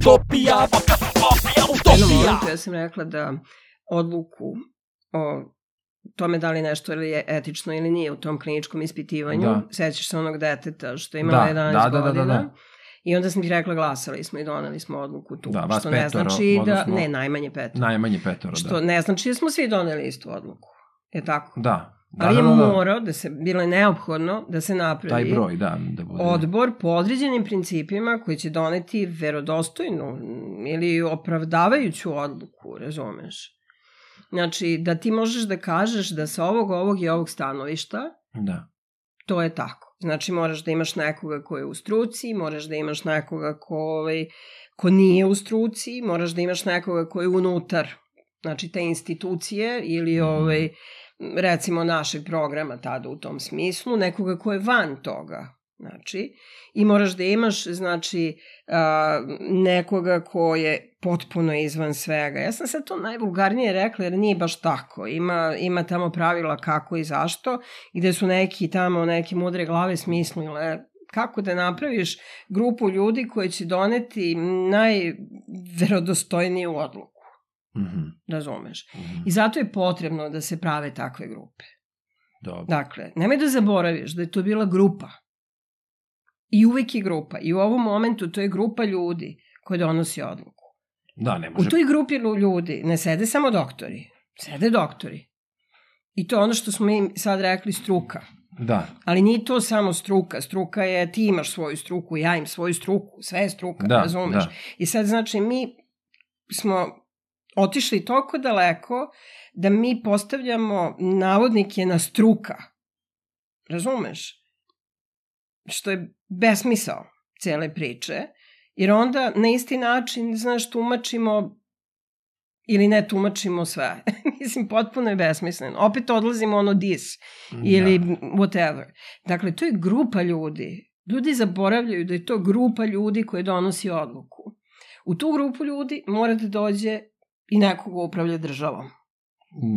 utopija, podcast utopija, U jednom utopija. momentu ja sam rekla da odluku o tome da li nešto je etično ili nije u tom kliničkom ispitivanju. Da. Sećaš se onog deteta što je imala Da, 11 da, da, da, godina. da, da. I onda sam ti rekla glasali smo i doneli smo odluku tu. Da, vas što ne petoro, znači da, odnosno- ne, najmanje petoro. Najmanje petoro, Što da. ne znači da smo svi doneli istu odluku. Je tako? Da. Da, Ali je da, da, da. morao da se, bilo je neophodno da se napravi Taj broj, da, da bude. odbor po određenim principima koji će doneti verodostojnu ili opravdavajuću odluku, razumeš? Znači, da ti možeš da kažeš da sa ovog, ovog i ovog stanovišta, Da. to je tako. Znači, moraš da imaš nekoga ko je u struci, moraš da imaš nekoga ko, ovaj, ko nije u struci, moraš da imaš nekoga ko je unutar znači te institucije ili ovaj, recimo našeg programa tada u tom smislu, nekoga ko je van toga. Znači, i moraš da imaš, znači, a, nekoga ko je potpuno izvan svega. Ja sam sad to najvulgarnije rekla jer nije baš tako. Ima, ima tamo pravila kako i zašto, gde su neki tamo, neke mudre glave smislile kako da napraviš grupu ljudi koji će doneti najverodostojniju odluku. Mhm. Razumeš? mhm. I zato je potrebno da se prave takve grupe. Dobro. Dakle, nemoj da zaboraviš da je to bila grupa. I uvek je grupa. I u ovom momentu to je grupa ljudi koja donosi odluku. Da, ne U može. toj grupi ljudi ne sede samo doktori. Sede doktori. I to je ono što smo mi sad rekli struka. Da. Ali nije to samo struka. Struka je, ti imaš svoju struku, ja im svoju struku, sve je struka, Da, razumeš? da. I sad znači mi smo otišli toliko daleko da mi postavljamo navodnike na struka. Razumeš? Što je besmisao cele priče. Jer onda na isti način, znaš, tumačimo ili ne tumačimo sve. Mislim, potpuno je besmisleno. Opet odlazimo ono dis ili Da. whatever. Dakle, to je grupa ljudi. Ljudi zaboravljaju da je to grupa ljudi koja donosi odluku. U tu grupu ljudi mora da dođe i neko ko upravlja državom.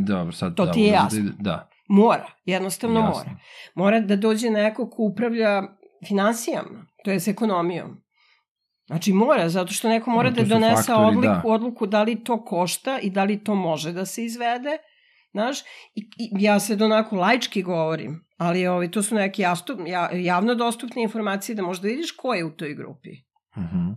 Dobro, sad... To da, ti je možda jasno. ide- Da, Mora, jednostavno jasno. mora. Mora da dođe neko ko upravlja finansijama, to je s ekonomijom. Znači mora, zato što neko mora No, da su donese faktori, odliku, da. odluku da li to košta i da li to može da se izvede. Znaš, i, i ja sad onako laički govorim, ali ovaj, to su neke jastup, ja, javno dostupne informacije da možda vidiš ko je u toj grupi. Mhm.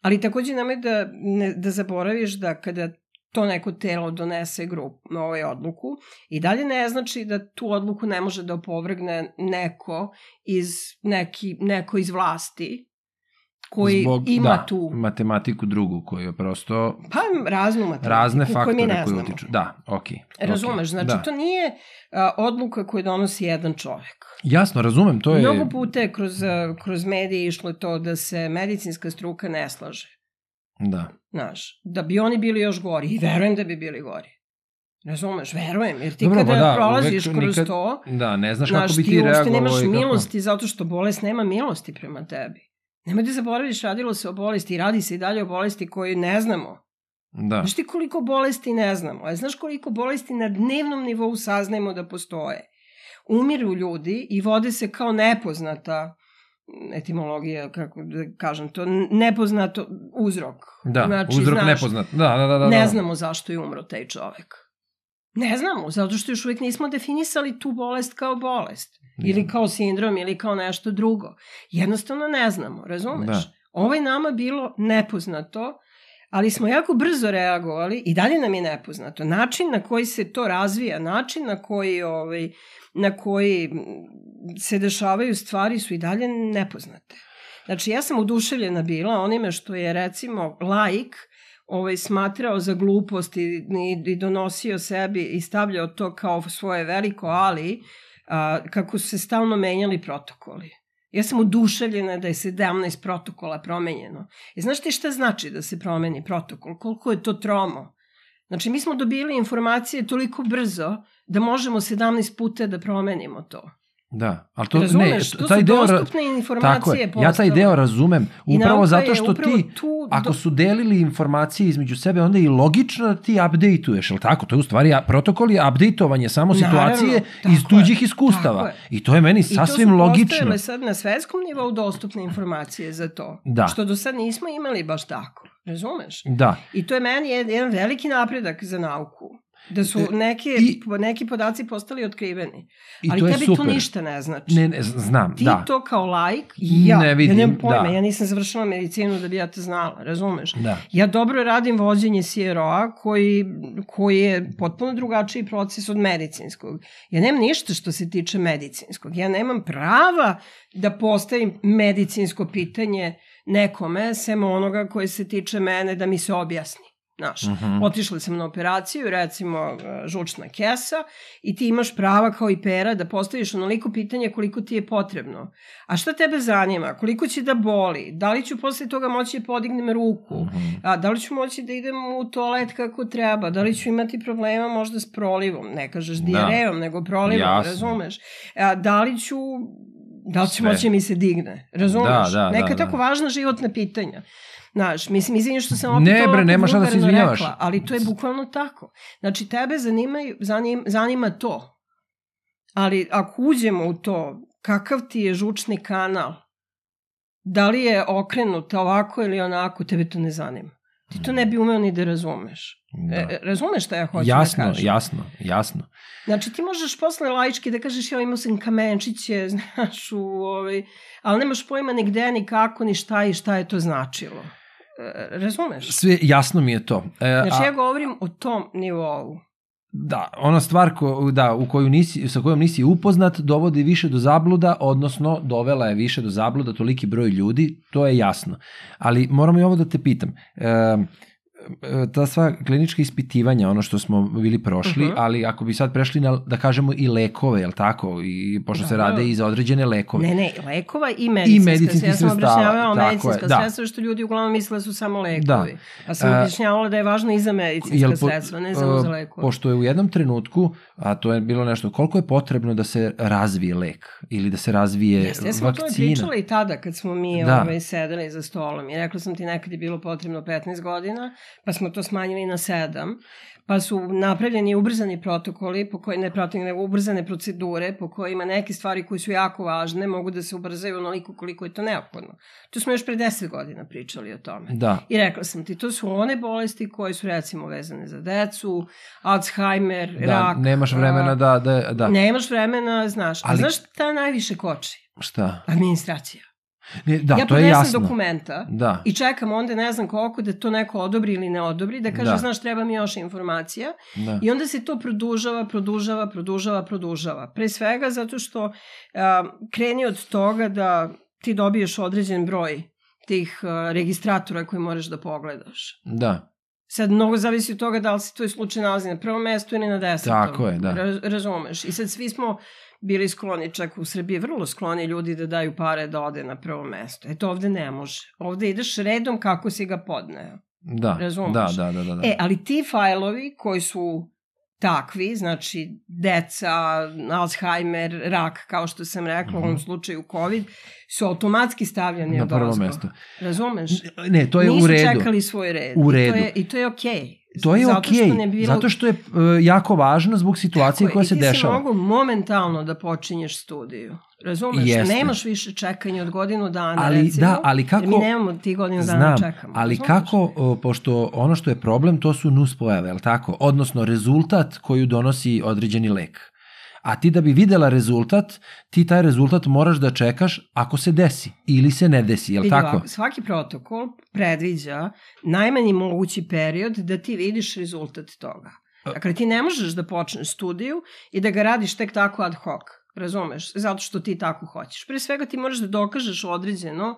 Ali takođe nemoj da, ne, da zaboraviš da kada to neko telo donese grup, ovaj odluku i dalje ne znači da tu odluku ne može da opovrgne neko iz neki, neko iz vlasti koji Zbog, ima da, tu matematiku drugu koju je prosto pa raznu matematiku razne koju mi faktore ne koji znamo. utiču. Da, okej. okej. Razumeš, znači da. to nije a, odluka koju donosi jedan čovek. Jasno, razumem, to je... Mnogo puta je kroz, kroz medije išlo to da se medicinska struka ne slaže. Da. Znaš, da bi oni bili još gori. I verujem da bi bili gori. Razumeš, verujem. Jer ti Dobro, kada da, prolaziš uvek kroz nikad- to, Da, ne znaš znaš, kako bi ti ti uopšte reagovao nemaš kako... milosti zato što bolest nema milosti prema tebi. Nemoj da zaboraviš, radilo se o bolesti i radi se i dalje o bolesti koju ne znamo. Da. Znaš ti koliko bolesti ne znamo? A znaš koliko bolesti na dnevnom nivou saznajemo da postoje? Umiru ljudi i vode se kao nepoznata etimologija, kako da kažem to, nepoznato uzrok. Da, Znači, uzrok znaš, nepoznat. Da, da, da, da. ne da. znamo zašto je umro taj čovek. Ne znamo, zato što još uvijek nismo definisali tu bolest kao bolest. Ili kao sindrom, ili kao nešto drugo. Jednostavno ne znamo, razumeš? Da. Ovo je nama bilo nepoznato, ali smo jako brzo reagovali i dalje nam je nepoznato. Način na koji se to razvija, način na koji, ovaj, na koji se dešavaju stvari su i dalje nepoznate. Znači, ja sam oduševljena bila onime što je, recimo, laik ovaj, smatrao za glupost i, i, i donosio sebi i stavljao to kao svoje veliko ali, a, kako su se stalno menjali protokoli. Ja sam oduševljena da je 17 protokola promenjeno. I znaš ti šta znači da se promeni protokol? Koliko je to tromo? Znači, mi smo dobili informacije toliko brzo da možemo 17 puta da promenimo to. Da, ali to Razumeš, ne, to taj su deo dostupne informacije Tako je. Ja taj deo razumem I upravo zato što upravo ti tu ako su delili informacije između sebe onda je i logično da ti updateuješ, al tako? To je u stvari protokol je updateovanje samo Naravno, situacije iz je, tuđih iskustava. I to je meni I to sasvim su logično. postojale sad na svetskom nivou dostupne informacije za to. Da. Što do sad nismo imali baš tako. Razumeš? Da. I to je meni jed- jedan veliki napredak za nauku. Da su E, neke, i- neki podaci postali otkriveni. I Ali to tebi super. to ništa ne znači. Ne, ne, znam, Ti da. to kao laik, ja, Ne vidim, ja nemam pojma, da. ja nisam završila medicinu da bi ja to znala, razumeš? Da. Ja dobro radim vođenje CRO-a koji, koji je potpuno drugačiji proces od medicinskog. Ja nemam ništa što se tiče medicinskog. Ja nemam prava da postavim medicinsko pitanje nekome, sem onoga koje se tiče mene da mi se objasni. Znaš, Mhm. otišla sam na operaciju, recimo e, žučna kesa, i ti imaš prava kao i pera da postaviš onoliko pitanja koliko ti je potrebno. A šta tebe zanima? Koliko će da boli? Da li ću posle toga moći da podignem ruku? Mhm. A da li ću moći da idem u toalet kako treba? Da li ću imati problema možda s prolivom? Ne kažeš Da. dijarejom, nego prolivom, Jasno. razumeš? A, da li ću da li će moći da mi se digne? Razumeš? Da, da, Neka da, da. tako važna životna pitanja. Znaš, mislim, izvinjam što sam opet Ne, bre, nema šta da se izvinjavaš. Rekla, ali to je bukvalno tako. Znači, tebe zanimaju, zanim, zanima to. Ali ako uđemo u to, kakav ti je žučni kanal, da li je okrenut ovako ili onako, tebe to ne zanima. Ti to ne bi umeo ni da razumeš. Da. E, razumeš šta ja hoću jasno, da kažem? jasno, jasno. Znači ti možeš posle laički da kažeš ja imao sam kamenčiće, znaš, u, ovaj, ali nemaš pojma ni gde, ni kako, ni šta i šta je to značilo. E, razumeš? Sve jasno mi je to. E, Znači a- ja govorim o tom nivou. Da, ona stvar ko, da, u koju nisi, sa kojom nisi upoznat dovodi više do zabluda, odnosno dovela je više do zabluda toliki broj ljudi, to je jasno. Ali moram i ovo da te pitam. E, e, ta sva klinička ispitivanja, ono što smo bili prošli, Mhm. ali ako bi sad prešli na, da kažemo, i lekove, jel tako? I, pošto Da, se rade i za određene lekove. Ne, ne, lekova i medicinska. medicinskih ja sam objašnjavala tako je, medicinska da. sredstva, što ljudi uglavnom misle da su samo lekovi. Da. A sam objašnjavala da je važno i za medicinska Jel po- sredstva, ne samo za e, lekove. Pošto je u jednom trenutku, a to je bilo nešto, koliko je potrebno da se razvije lek ili da se razvije Jeste, ja sam o tome vakcina? pričala i tada kad smo mi Da. ovaj, sedeli za stolom i rekla sam ti nekad je bilo potrebno 15 godina, pa smo to smanjili na 7, pa su napravljeni ubrzani protokoli, po koji, ne protokoli, ubrzane procedure po kojima neke stvari koje su jako važne mogu da se ubrzaju onoliko koliko je to neophodno. To smo još pre 10 godina pričali o tome. Da, I rekla sam ti, to su one bolesti koje su recimo vezane za decu, Alzheimer, da rak. nemaš vremena da, da, da. Nemaš vremena, znaš. Ali... Ali- A znaš šta najviše koči? Šta? Administracija. Ne, da, ja to je jasno. dokumenta Da, i čekam onda ne znam koliko da to neko odobri ili ne odobri, da kaže Da. znaš treba mi još informacija da. i onda se to produžava, produžava, produžava, produžava. Pre svega zato što a, kreni od toga da ti dobiješ određen broj tih a, registratora koje moraš da pogledaš. Da, Sad mnogo zavisi od toga da li se tvoj slučaj nalazi na prvom mestu ili na desetom. Tako je, da. Raz, razumeš. I sad svi smo bili skloni, čak u Srbiji vrlo skloni ljudi da daju pare da ode na prvo mesto. E to ovde ne može. Ovde ideš redom kako si ga podneo. da, Razumeš. da, da, da, da, da. E, ali ti fajlovi koji su takvi, znači deca, Alzheimer, rak, kao što sam rekla, u ovom Mhm. slučaju COVID, su automatski stavljani na prvo mesto. Razumeš? Ne, to je Nisu u redu. čekali svoj red. U I redu. to je, i to je okej. To je okej, što ne bi bilo... zato što je e, jako važno zbog situacije Tako koja se I ti si dešava. mogu momentalno da počinješ studiju. Razumeš? Jeste. Nemaš više čekanja od godinu dana, Ali recimo. da, ali kako- mi nemamo ti godinu dana Znam, da čekamo. ali razumeš? kako, o, pošto ono što je problem, to su nuspojave, je li tako? Odnosno, rezultat koju donosi određeni lek. A ti da bi videla rezultat, ti taj rezultat moraš da čekaš ako se desi ili se ne desi, je li Vidi tako? svaki protokol predviđa najmanji mogući period da ti vidiš rezultat toga. Dakle, ti ne možeš da počneš studiju i da ga radiš tek tako ad hoc, razumeš? Zato što ti tako hoćeš. Pre svega ti moraš da dokažeš određeno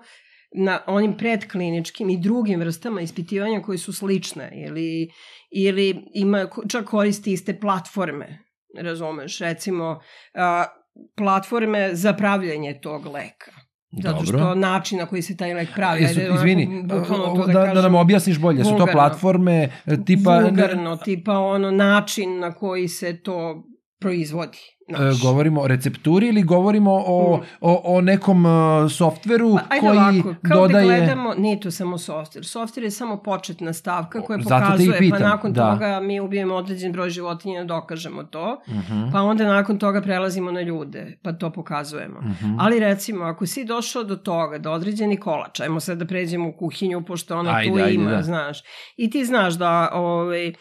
na onim predkliničkim i drugim vrstama ispitivanja koje su slične ili, ili ima, čak koristi iste platforme, razumeš? Recimo, a, platforme za pravljanje tog leka. Zato Dobro. što način na koji se taj lek pravi, Jesu, ajde, onako, izvini, bukvalno o, to da, da, nam objasniš bolje, su to vulgarno. platforme e, tipa... vulgarno, tipa ono način na koji se to proizvodi. E, Znaš. govorimo o recepturi ili govorimo o, Mm. o, o nekom uh, softveru Pa, ajde koji ovako, kao dodaje... da gledamo, nije to samo software. Software je samo početna stavka koja pokazuje, pa nakon da. toga mi ubijemo određen broj životinja i dokažemo to, Mhm, pa onda nakon toga prelazimo na ljude, pa to pokazujemo. mhm. Ali recimo, ako si došao do toga, da određeni kolač, ajmo sad da pređemo u kuhinju, pošto ona Ajde, tu ajde, ima, da. znaš, i ti znaš da ovaj, uh,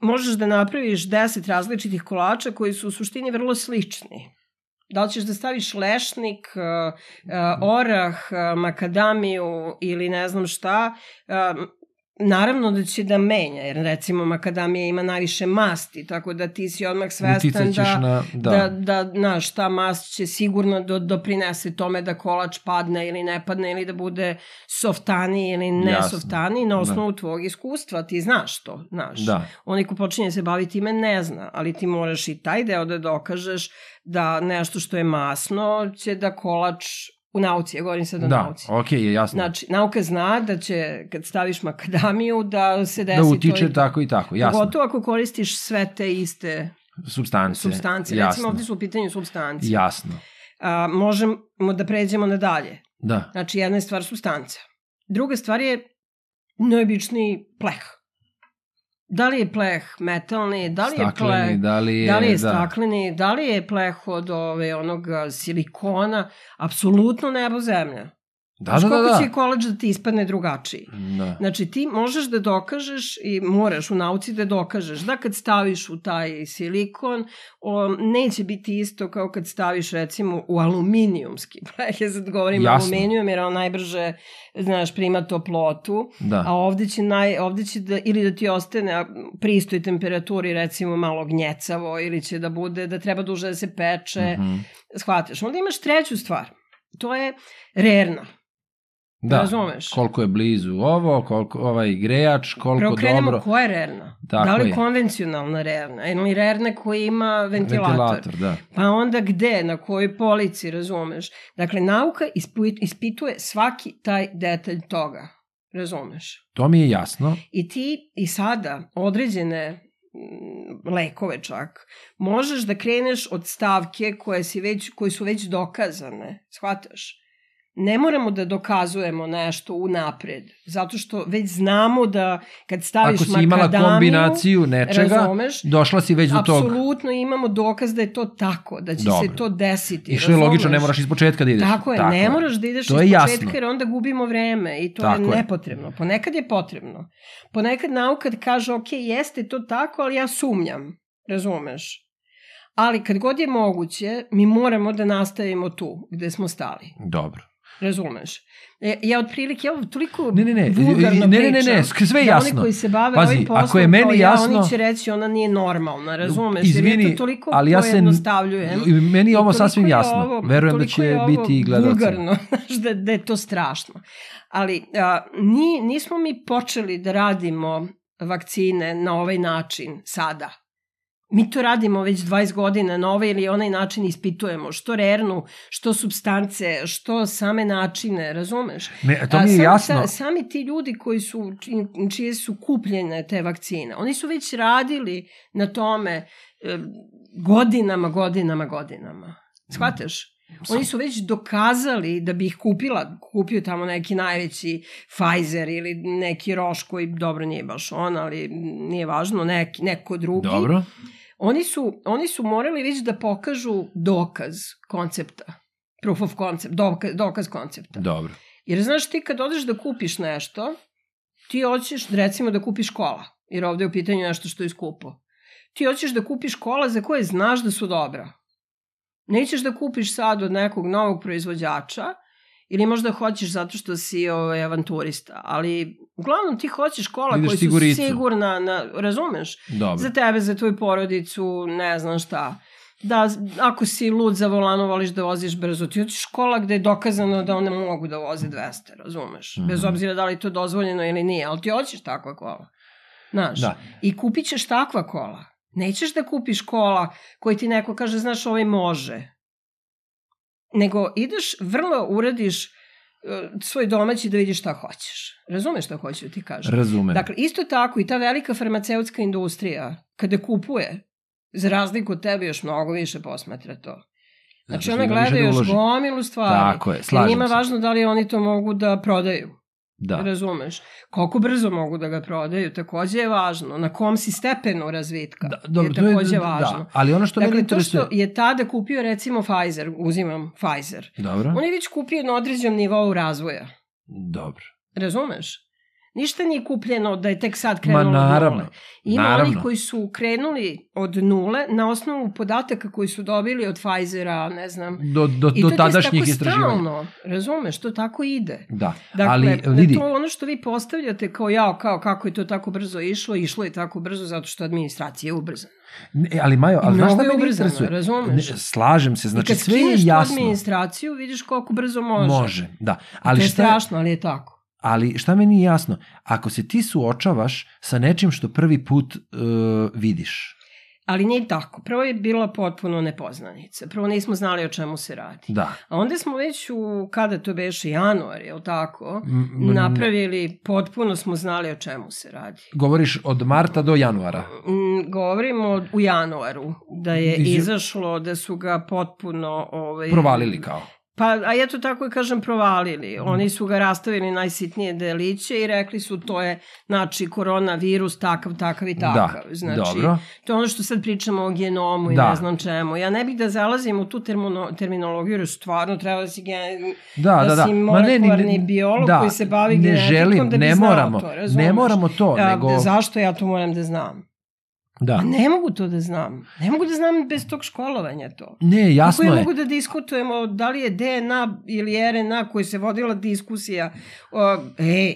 možeš da napraviš 10 različitih kolača koji su u suštini vrlo slični. Da li ćeš da staviš lešnik, uh, uh, orah, uh, makadamiju ili ne znam šta, naravno da će da menja, jer recimo makadamija ima najviše masti, tako da ti si odmah svestan da, na, da. da, da, znaš, ta mast će sigurno do, doprinese tome da kolač padne ili ne padne ili da bude softani ili ne Jasno. softani na osnovu da. tvog iskustva, ti znaš to, znaš. Da. Onaj ko počinje se baviti time ne zna, ali ti moraš i taj deo da dokažeš da nešto što je masno će da kolač u nauci, ja govorim sad o Da, nauci. okej, je jasno. Znači, nauka zna da će, kad staviš makadamiju, da se desi da to utiče i to. tako i tako, jasno. Pogotovo ako koristiš sve te iste Substance. substance. jasno. Recimo, ovde su u pitanju substance. Jasno. A, možemo da pređemo nadalje. Da. Znači, jedna je stvar substanca. Druga stvar je najobičniji pleh. Da li je pleh metalni, da li je Stakleni, pleh... da li je... Da li je da. stakleni, da li je pleh od ove, onog silikona, apsolutno nebo zemlja. Da, Znaš da, da, koliko da. će kolač da ti ispadne drugačiji. da. Znači ti možeš da dokažeš i moraš u nauci da dokažeš da kad staviš u taj silikon o, neće biti isto kao kad staviš recimo u aluminijumski pleh. Ja sad govorim Jasno. aluminijum jer on najbrže znaš, prima toplotu, Da. a ovde će, naj, ovde će da, ili da ti ostane a, pri istoj temperaturi recimo malo gnjecavo ili će da bude da treba duže da se peče. Mhm. Shvataš. Onda imaš treću stvar. To je rerna. Da. Razumeš? Koliko je blizu ovo, koliko ovaj grejač, koliko Prvo krenemo dobro... koja je rerna. Tako da li je. konvencionalna rerna ili rerna koja ima ventilator. Ventilator, da. Pa onda gde, na kojoj polici, razumeš? Dakle, nauka ispituje svaki taj detalj toga. Razumeš? To mi je jasno. I ti i sada određene mm, lekove čak, možeš da kreneš od stavke koje, si već, koje su već dokazane, shvataš? Ne moramo da dokazujemo nešto unapred, zato što već znamo da kad staviš Ako si imala kombinaciju nečega, razumeš, došla si već do tog. apsolutno imamo dokaz da je to tako, da će Dobro. se to desiti. I što je logično, ne moraš iz početka da ideš. Tako je, ne moraš da ideš To iz je početka jasno. jer onda gubimo vreme i to Tako je je. nepotrebno. Ponekad je potrebno. Ponekad nauka kaže, ok, jeste to tako, ali ja sumnjam. Razumeš? Ali kad god je moguće, mi moramo da nastavimo tu gde smo stali. Dobro. Razumeš? E, ja otprilike, ja toliko Ne, ne, ne, vulgarno ne, ne, ne, ne, pričam, sve je da jasno. oni koji se bave Pazi, ovim poslom ako je meni kao ja, jasno- oni će reći ona nije normalna, razumeš? jer Izvini, ja to toliko ali ja se-. Meni je ovo sasvim je jasno. ovo- Verujem da će je biti i gledalca. vulgarno, da, da je to strašno. Ali a, ni, nismo mi počeli da radimo vakcine na ovaj način sada. Mi to radimo već 20 godina na ovaj ili onaj način ispitujemo. Što rernu, što substance, što same načine, razumeš? Ne, to mi je jasno. sa- sami ti ljudi koji su, či- čije su kupljene te vakcine, oni su već radili na tome e, godinama, godinama, godinama. Shvataš? Oni su već dokazali da bi ih kupila, kupio tamo neki najveći Pfizer ili neki Roš koji dobro nije baš on, ali nije važno, neki, neko drugi. Dobro. Oni su, oni su morali već da pokažu dokaz koncepta. Proof of concept, dokaz, dokaz koncepta. Dobro. Jer znaš ti kad odeš da kupiš nešto, ti hoćeš recimo da kupiš kola, jer ovde je u pitanju nešto što je skupo. Ti hoćeš da kupiš kola za koje znaš da su dobra. Nećeš da kupiš sad od nekog novog proizvođača, ili možda hoćeš zato što si ovaj, avanturista, ali uglavnom ti hoćeš kola Ideš koji su siguricu. sigurna, na, razumeš? Dobro. Za tebe, za tvoju porodicu, ne znam šta. Da, ako si lud za volanom, voliš da voziš brzo, ti hoćeš škola gde je dokazano da one mogu da voze 200, razumeš? Mhm. Bez obzira da li je to dozvoljeno ili nije, ali ti hoćeš takva kola. Znaš, Da. i kupit ćeš takva kola. Nećeš da kupiš kola koji ti neko kaže, znaš, ovaj može. Nego ideš, vrlo uradiš e, svoj domaći da vidiš šta hoćeš. Razumeš šta hoću da ti kažem? Razumem. Dakle, isto tako i ta velika farmaceutska industrija, kada kupuje, Za razliku od tebe još mnogo više posmatra to. Znači, što ona gleda da još gomilu stvari. Tako je, slažem njima se. važno da li oni to mogu da prodaju. Da. Razumeš? Koliko brzo mogu da ga prodaju, takođe je važno. Na kom si stepenu razvitka Da, dobro, je to je, takođe da, važno. ali ono što mene dakle, to interesuje... što je tada kupio recimo Pfizer, uzimam Pfizer, Dobro, on je već kupio na određenom nivou razvoja. dobro. Razumeš? Ništa nije kupljeno da je tek sad Ma krenulo od naravno, nule. Ima naravno. onih koji su krenuli od nule na osnovu podataka koji su dobili od Pfizera, ne znam. Do, do, I to je tadašnjih tako istraživanja. stalno, razumeš, to tako ide. Da, Dakle, ali vidi, to ono što vi postavljate kao ja, kao kako je to tako brzo išlo, išlo je tako brzo zato što administracija je ubrzana. ne, ali Majo, ali znaš šta meni ubrzano, interesuje? razumeš? Ne, slažem se, znači kad sve je skineš tu jasno. administraciju, vidiš koliko brzo može. Može, da. Ali to je šta, strašno, ali je tako. Ali šta meni nije jasno? Ako se ti suočavaš sa nečim što prvi put uh, vidiš, Ali nije tako. Prvo je bila potpuno nepoznanica. Prvo nismo znali o čemu se radi. da. A onda smo već u, kada to beše, januar, je li tako, M- m- napravili, potpuno smo znali o čemu se radi. Govoriš od marta do januara. Mm, Govorimo u januaru, da je Iz- izašlo, da su ga potpuno... Ovaj, Provalili kao. Pa, a ja to tako i kažem provalili. Oni su ga rastavili najsitnije deliće i rekli su to je, znači, koronavirus takav, takav i takav. Da, znači, dobro. To je ono što sad pričamo o genomu i Da. ne znam čemu. Ja ne bih da zalazim u tu termono, terminologiju, jer stvarno treba da si, gen, Da, da da, da. si Ma ne, molekularni biolog koji se bavi ne genetikom želim, da bi ne znao moramo, to, razumeš? ne moramo to, A, nego... Zašto ja to moram da znam? Da. A ne mogu to da znam. Ne mogu da znam bez tog školovanja to. Ne, jasno Kako ja je. mogu da diskutujemo da li je DNA ili RNA koji se vodila diskusija? O, ej,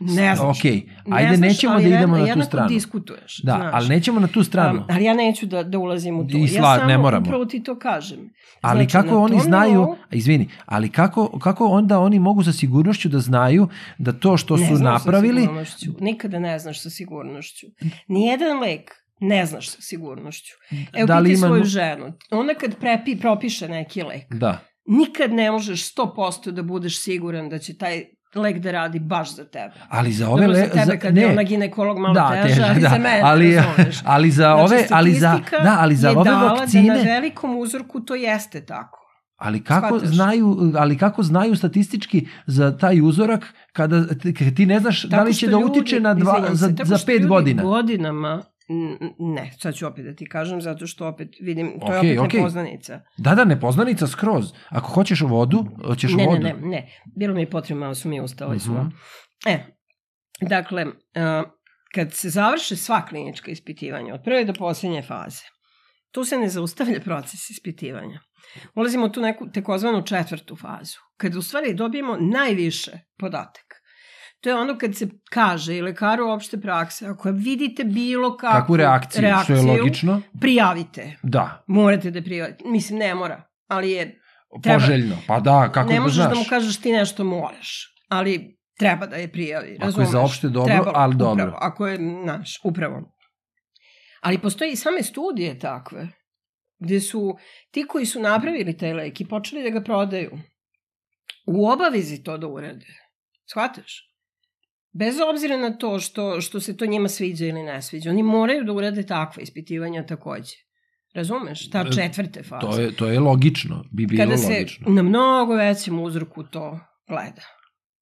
ne znaš. Ok, Ne ajde znaš, nećemo ali da idemo na tu stranu. diskutuješ. Da, znaš. ali nećemo na tu stranu. Um, ali ja neću da, da ulazim u to. I ja sla- samo ne moramo. upravo ti to kažem. Ali Znači, kako na oni znaju, nivou- izvini, ali kako, kako onda oni mogu sa sigurnošću da znaju da to što Ne su znaš napravili, Sa sigurnošću. Nikada ne znaš sa sigurnošću. Nijedan lek ne znaš sa sigurnošću. Evo, Da li pitaj ima- svoju ženu. Ona kad prepi, propiše neki lek, da, nikad ne možeš 100% da budeš siguran da će taj lek da radi baš za tebe. ali za ove... Dobro, le- za tebe kad je ona ginekolog malo da, teža, ali za mene, ali, razumeš. ali za Znači, ove, ali za, da, ali za ove dala vakcine, Da na velikom uzorku to jeste tako. ali kako znaju, ali kako znaju statistički za taj uzorak kada ti- ne znaš da Tako li što će da ljudi- utiče na dva, za, se, za što pet ljudi godina. godinama, ne, sad ću opet da ti kažem, zato što opet vidim, to je Okej, opet okej. nepoznanica. Da, da, nepoznanica skroz. Ako hoćeš vodu, hoćeš Ne, ne, vodu. ne, ne, bilo mi je potrebno, malo su mi ustali Mhm. uh E, dakle, uh, kad se završe sva klinička ispitivanja, od prve do posljednje faze, tu se ne zaustavlja proces ispitivanja. Ulazimo u tu neku tekozvanu četvrtu fazu, kad u stvari dobijemo najviše podataka. To je ono kad se kaže i lekaru opšte prakse, ako vidite bilo kakvu, Kakvu reakciju, reakciju što je logično. prijavite. Da, Morate da prijavite. Mislim, ne mora, ali je Treba. poželjno. Pa da, kako ne da možeš znaš. da mu kažeš ti nešto moraš, ali treba da je prijavi, Ako je razumeš? za opšte dobro, Trebalo, ali dobro. Upravo, ako je, znaš, upravo. Ali postoji i same studije takve, gde su ti koji su napravili taj lek i počeli da ga prodaju, u obavezi to da urade. Shvataš? Bez obzira na to što, što se to njima sviđa ili ne sviđa, oni moraju da urade takve ispitivanja takođe. Razumeš? Ta E, četvrte faze To je, to je logično, bi bilo kada se logično. na mnogo većem uzroku to gleda.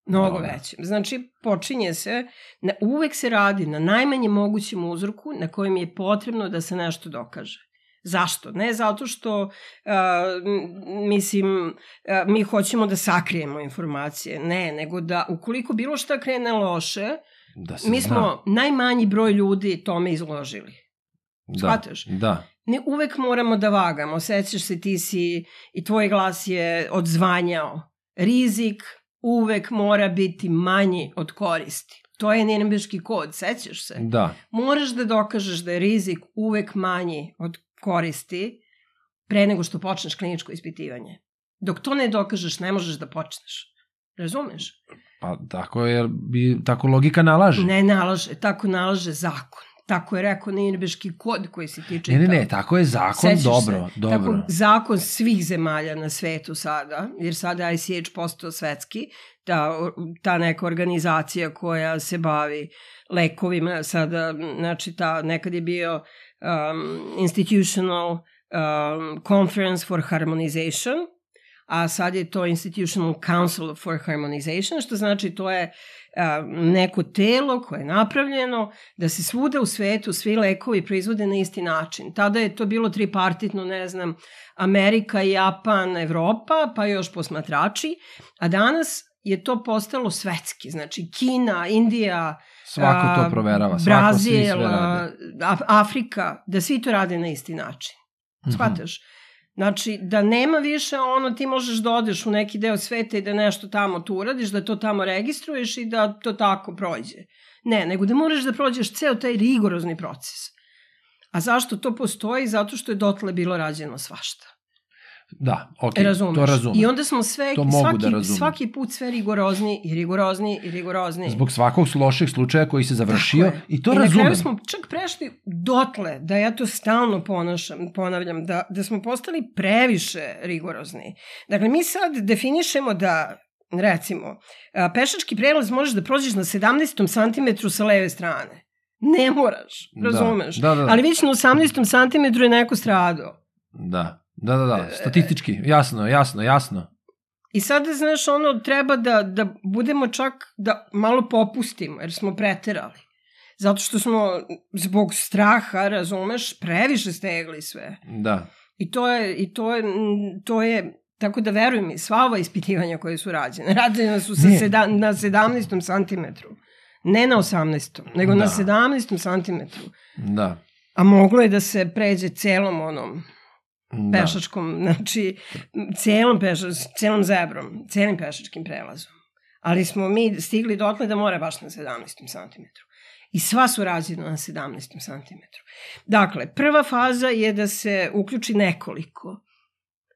Mnogo Dobro. većem. Znači, počinje se, na, uvek se radi na najmanjem mogućem uzroku na kojem je potrebno da se nešto dokaže. Zašto? Ne zato što, uh, mislim, uh, mi hoćemo da sakrijemo informacije. Ne, nego da ukoliko bilo šta krene loše, Da mi zna. smo najmanji broj ljudi tome izložili. da, shvataš? Da, Ne, uvek moramo da vagamo. Sećaš se, ti si i tvoj glas je odzvanjao. Rizik uvek mora biti manji od koristi. To je Nirenbeški kod, sećaš se? da. Moraš da dokažeš da je rizik uvek manji od koristi pre nego što počneš kliničko ispitivanje. Dok to ne dokažeš, ne možeš da počneš. Razumeš? Pa tako je, bi, tako logika nalaže. Ne nalaže, tako nalaže zakon. Tako je rekao Nirenbeški kod koji si ti čitao. ne, ne, ne, tako je zakon, Sećaš dobro, se? dobro. Tako, zakon svih zemalja na svetu sada, jer sada ICH postao svetski, ta, ta neka organizacija koja se bavi lekovima, sada, znači ta, nekad je bio um, Institutional um, Conference for Harmonization, a sad je to Institutional Council for Harmonization, što znači to je a, neko telo koje je napravljeno da se svuda u svetu svi lekovi proizvode na isti način. Tada je to bilo tripartitno, ne znam, Amerika, Japan, Evropa, pa još posmatrači, a danas je to postalo svetski, znači Kina, Indija, Svako to proverava, svako Brazil, svi sve rade. Afrika, da svi to rade na isti način. Mhm. Shvataš? Znači, da nema više ono, ti možeš da odeš u neki deo sveta i da nešto tamo tu uradiš, da to tamo registruješ i da to tako prođe. Ne, nego da moraš da prođeš ceo taj rigorozni proces. A zašto to postoji? Zato što je dotle bilo rađeno svašta. Da, ok, razumeš? to razumem. I onda smo sve, To mogu svaki, da razumem. svaki put sve rigorozni i rigorozni i rigorozni. Zbog svakog lošeg slučaja koji se završio Tako je. i to I na razumem. kraju smo čak prešli dotle, da ja to stalno ponašam, ponavljam, da, da smo postali previše rigorozni. Dakle, mi sad definišemo da recimo, pešački prelaz možeš da prođeš na 17. santimetru sa leve strane. Ne moraš, Da, razumeš. da, da, da. Ali već na 18. santimetru je neko stradao. Da, da, da, E, da, statistički, jasno, jasno, jasno. I sada, znaš, ono, treba da, da budemo čak, da malo popustimo, jer smo preterali. Zato što smo zbog straha, razumeš, previše stegli sve. Da, I to je, i to je, to je Tako da veruj mi, sva ova ispitivanja koje su rađene, rađene su sa seda, na 17. santimetru. Ne na 18. nego Da. na 17. santimetru. da. A moglo je da se pređe celom onom da. pešačkom, znači celom, pešač, celom zebrom, celim pešačkim prelazom. Ali smo mi stigli dotle da mora baš na 17. santimetru. I sva su rađena na 17. santimetru. Dakle, prva faza je da se uključi nekoliko.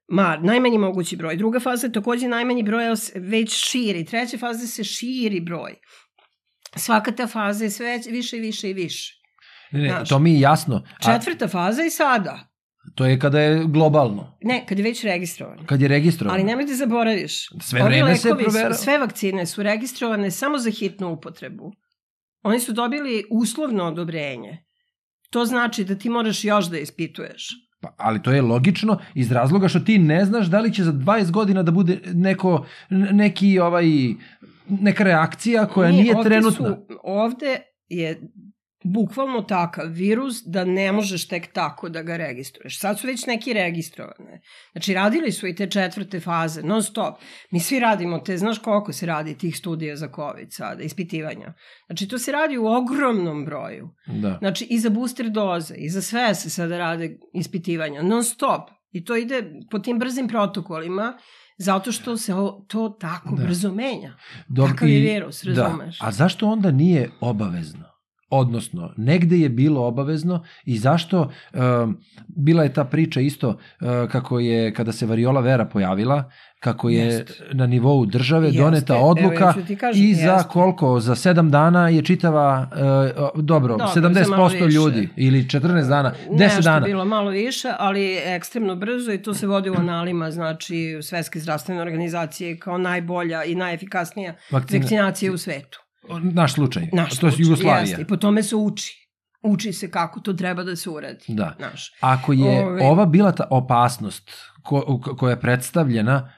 Ma, najmanji mogući broj. Druga faza je takođe najmanji broj, već širi. Treća faza se širi broj. Svaka ta faza je sve više i više i više. Ne, ne, Znaš. to mi je jasno. A Četvrta faza je sada. To je kada je globalno, Ne, kad je već registrovan. kad je registrovano. Ali nemoj da zaboraviš. Sve ovi vreme se provera- Sve vakcine su registrovane samo za hitnu upotrebu. Oni su dobili uslovno odobrenje. To znači da ti moraš još da ispituješ. Pa, ali to je logično iz razloga što ti ne znaš da li će za 20 godina da bude neko, neki ovaj, neka reakcija koja nije, ovde trenutna. Su, ovde je bukvalno takav virus da ne možeš tek tako da ga registruješ. Sad su već neki registrovane. Znači, radili su i te četvrte faze, non stop. Mi svi radimo te, znaš koliko se radi tih studija za COVID sada, ispitivanja. Znači, to se radi u ogromnom broju. Da. Znači, i za booster doze, i za sve se sada rade ispitivanja, non stop. I to ide po tim brzim protokolima, zato što se o, to tako Da. da. brzo menja. Kakav je i- virus, razumeš? Da. A zašto onda nije obavezno? Odnosno, negde je bilo obavezno i zašto, um, bila je ta priča isto uh, kako je, kada se variola vera pojavila, kako je Jeste. na nivou države Jeste. doneta Evo, odluka ja ću ti kažem, i za jeste. koliko, za sedam dana je čitava, uh, dobro, Dobro, 70% za malo više. ljudi ili 14 dana, 10 Nešto dana. bilo malo više, ali ekstremno brzo i to se vodi u analima, znači Svetske zdravstvene organizacije kao najbolja i najefikasnija Vakcina- vakcinacija u svetu. Naš slučaj, Naš to je Jugoslavija. Jeste, I po tome se uči. Uči se kako to treba da se uradi. Da. Znaš. Ako je Ovaj- ova bila ta opasnost ko, ko- koja je predstavljena,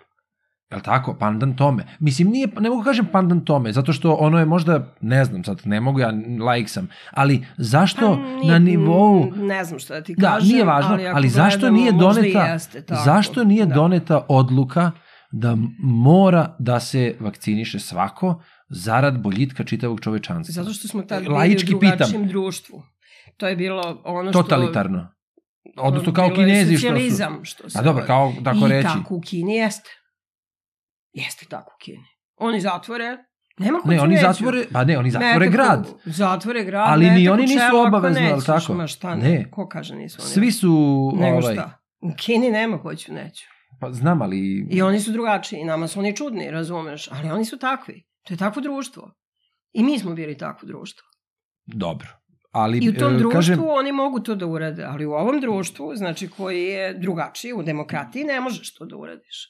je li tako, pandan tome. Mislim, nije, ne mogu kažem pandan tome, zato što ono je možda, ne znam sad, ne mogu ja, laik sam, ali zašto Pa nije- na nivou... Ne znam šta da ti Da, kažem. nije važno, ali, ako zašto gledamo, nije doneta, jeste tako. zašto nije Da. doneta odluka da mora da se vakciniše svako zarad boljitka čitavog čovečanstva? Zato što smo tad bili Laički u pitam. drugačijem društvu. To je bilo ono što... Totalitarno. Odnosno kao kinezi što su... socijalizam, Što se A dobro, kao tako I reći. tako u Kini jeste. Jeste tako u Kini. Oni zatvore, nema Ne, oni zatvore, pa ne, oni zatvore grad. Zatvore grad, Ali ni oni nisu jel nećeš, tako? Ma šta Ne. ne. Ko kaže nisu oni? Svi su, Nego ovaj, šta? U Kini nema hoću, neću. pa znam, ali... I oni su drugačiji, nama su oni čudni, razumeš, ali oni su takvi. To je takvo društvo. I mi smo bili takvo društvo. Dobro. Ali, I u tom e, društvu kažem, oni mogu to da urade, ali u ovom društvu, znači koji je drugačiji, u demokratiji, ne možeš to da uradiš.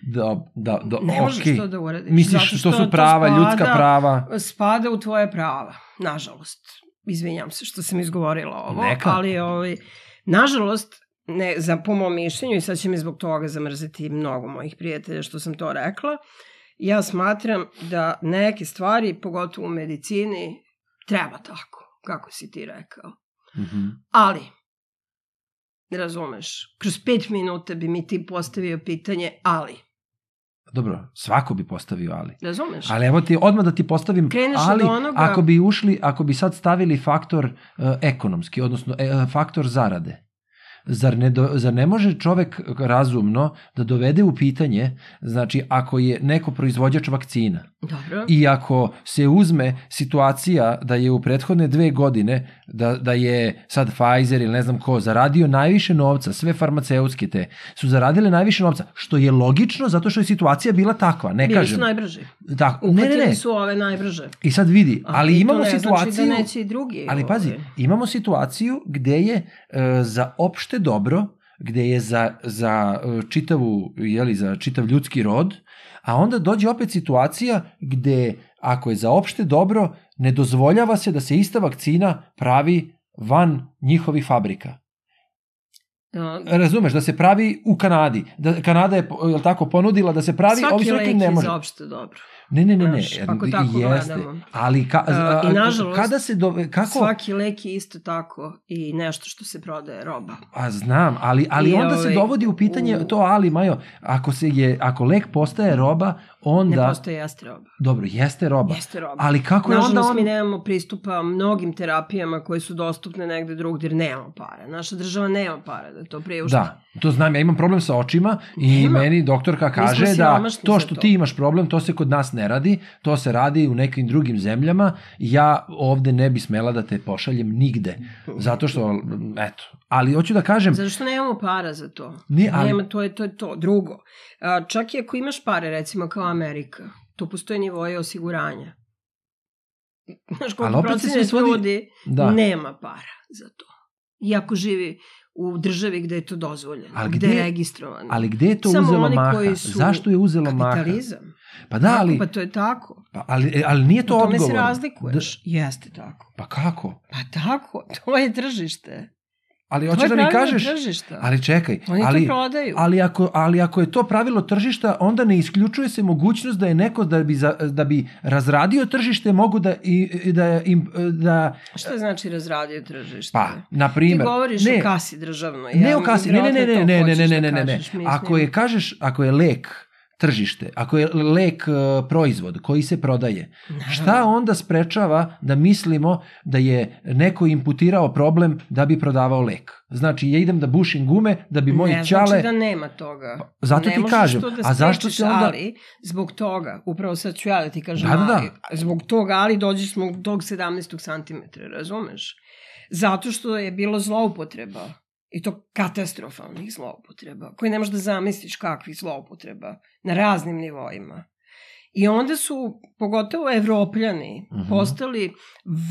da, da, da, Ne možeš okej. to da uradiš. Misliš što što su prava, spada- ljudska prava? Spada u tvoje prava, nažalost. izvinjam se što sam izgovorila ovo, Neka. ali ovaj, nažalost, ne, za, po mom mišljenju, i sad će mi zbog toga zamrzeti mnogo mojih prijatelja što sam to rekla, ja smatram da neke stvari, pogotovo u medicini, treba tako, kako si ti rekao. Mhm. Ali, razumeš, kroz pet minuta bi mi ti postavio pitanje, ali, Dobro, svako bi postavio ali. razumeš? Ali evo ti, odmah da ti postavim, Kreneš od ali onoga- ako bi ušli, ako bi sad stavili faktor uh, ekonomski, odnosno uh, faktor zarade, zar ne, do, zar ne može čovek razumno da dovede u pitanje, znači ako je neko proizvođač vakcina Dobro. i ako se uzme situacija da je u prethodne dve godine, da, da je sad Pfizer ili ne znam ko, zaradio najviše novca, sve farmaceutske te, su zaradile najviše novca, što je logično zato što je situacija bila takva, ne Bili kažem. su najbrži. Tako, ne, ne, ne. su ove najbrže. I sad vidi, ali to imamo ne situaciju... Znači da neće i drugi. Ali pazi, ovaj. imamo situaciju gde je e, za opšte dobro, gde je za, za e, čitavu, jeli, za čitav ljudski rod, a onda dođe opet situacija gde ako je za opšte dobro, ne dozvoljava se da se ista vakcina pravi van njihovih fabrika. Razumeš, da se pravi u Kanadi. Da Kanada je, jel tako, ponudila da se pravi, ovi Svaki su rekli lek ne je može. za opšte dobro. Ne, ne, ne, ne. Znaš, ako tako jeste. gledamo. Ali ka, E, a, i nažalost, kada se dove, kako? Svaki lek je isto tako i nešto što se prodaje roba. A znam, ali, ali I onda se ovaj, dovodi u pitanje u- to, ali Majo, ako, se je, ako lek postaje roba, onda... Ne postoje jeste roba. Dobro, jeste roba. Jeste roba. Ali kako je onda Nažalost, on... mi nemamo pristupa mnogim terapijama koje su dostupne negde drugdje jer nemamo para. Naša država nema para da to priušti. Da, to znam, ja imam problem sa očima i Nema. meni doktorka kaže da to što to. ti imaš problem, to se kod nas ne radi, to se radi u nekim drugim zemljama, ja ovde ne bi smela da te pošaljem nigde, zato što, eto, ali hoću da kažem, Zato što nemamo para za to. Ne, ali- Nema, to je to. Je to. Drugo, a, čak i ako imaš pare, recimo kao Amerika, tu postoje nivoje osiguranja. Znaš koliko procenat svodi- ljudi da. nema para za to. Iako živi u državi gde je to dozvoljeno, Ali gde, gde- je registrovano. ali gde je to Samo uzelo maha? koji su Zašto je uzelo maha? Kapitalizam. Pa da, ali, pa to je tako. pa, ali, ali nije to To tome odgovor. se razlikuješ. Jeste tako. Da, pa kako? Pa tako, to je tržište. Ali hoćeš da mi kažeš, tržišta. ali čekaj, Oni ali, to prodaju. ali, ako, ali ako je to pravilo tržišta, onda ne isključuje se mogućnost da je neko da bi, za, da bi razradio tržište mogu da, i, i da, im, da Šta znači razradio tržište? pa, na Ti primjer, govoriš ne, o kasi državnoj. ne ja o kasi, ne, ne, ne, ne, ne, ne, ne, ne, ne, ne, ne. Mislim. Ako je, kažeš, ako je lek tržište, ako je lek uh, proizvod koji se prodaje, šta onda sprečava da mislimo da je neko imputirao problem da bi prodavao lek? Znači, ja idem da bušim gume da bi moji ne ćale... znači da nema toga. zato ne ti možeš kažem, to da a zašto sprečiš, se onda- Ali, zbog toga, upravo sad ću ja da ti kažem, Da, da, da. ali, zbog toga, ali dođeš smo tog 17. cm, razumeš? Zato što je bilo zloupotreba. I to katastrofalnih zloupotreba, koje ne možeš da zamisliš kakvih zloupotreba na raznim nivoima. I onda su, pogotovo evropljani, Mhm. postali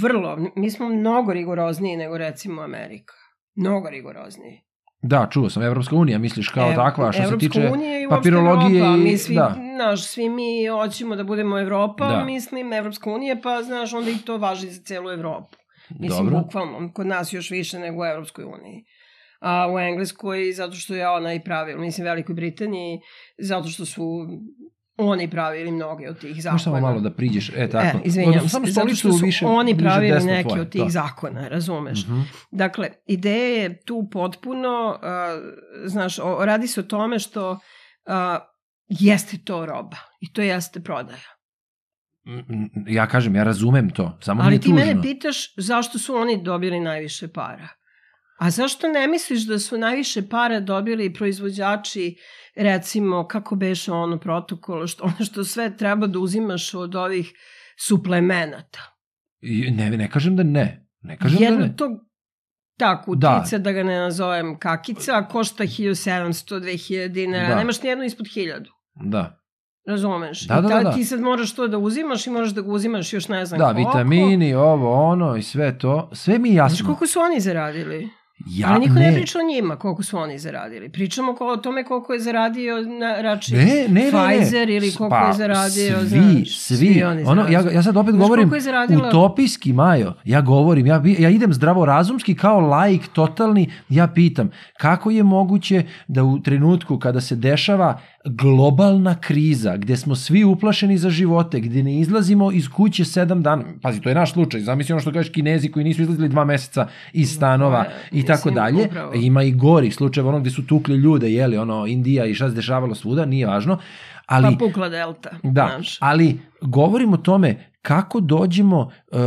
vrlo, mi smo mnogo rigorozniji nego recimo Amerika. Mnogo rigorozniji. Da, čuo sam, Evropska unija, misliš kao Ev- takva, što se Evropska tiče unija i papirologije Evropa. i- Mi svi, da. znaš, svi mi hoćemo da budemo Evropa, Da. mislim, Evropska unija, pa znaš, onda i to važi za celu Evropu. Mislim, Dobro. bukvalno, kod nas još više nego u Evropskoj uniji. A u Engleskoj, zato što je ona i pravila, mislim, Velikoj Britaniji, zato što su oni pravili mnoge od tih zakona. Možeš samo malo da priđeš, e tako. E, izvinjam Odnosno, samo zato što su više, oni pravili desno neke tvoje, od tih to. zakona, razumeš? Mhm. Dakle, ideja je tu potpuno, uh, znaš, o, radi se o tome što uh, jeste to roba i to jeste prodaja. Mm, mm, Ja kažem, ja razumem to, samo Ali ti tužno. mene pitaš zašto su oni dobili najviše para. A zašto ne misliš da su najviše para dobili proizvođači, recimo, kako beše ono protokol, što, ono što sve treba da uzimaš od ovih suplemenata? Ne, ne kažem da ne. Ne kažem Jedno da ne. to ta kutica, da. da ga ne nazovem kakica, košta 1700, 2000 dinara, Da. da. nemaš nijednu ispod 1000. Da. Razumeš? Da, da, da, da. ti sad moraš to da uzimaš i moraš da ga uzimaš još ne znam Da, koliko. vitamini, ovo, ono i sve to. Sve mi je Znaš jasno. koliko su oni zaradili? Ja, Ali niko ne. priča o njima, koliko su oni zaradili. Pričamo o tome koliko je zaradio na, rači Ne, ne, ne, ne. Pfizer ili koliko Pa, je zaradio, svi, znaš, svi. oni ono, ja, ja sad opet Znaš govorim zaradila- utopijski, Majo. Ja govorim, ja, ja idem zdravorazumski kao laik totalni, ja pitam kako je moguće da u trenutku kada se dešava globalna kriza, gde smo svi uplašeni za živote, gde ne izlazimo iz kuće sedam dana, pazi, to je naš slučaj, zamisli ono što kažeš kinezi koji nisu izlazili dva meseca iz stanova je, i tako dalje, upravo. ima i gorih slučajeva, ono gde su tukli ljude, jeli, ono, Indija i šta se dešavalo svuda, nije važno, ali... Pa pukla delta. Da, Znaš. ali govorim o tome kako dođemo uh,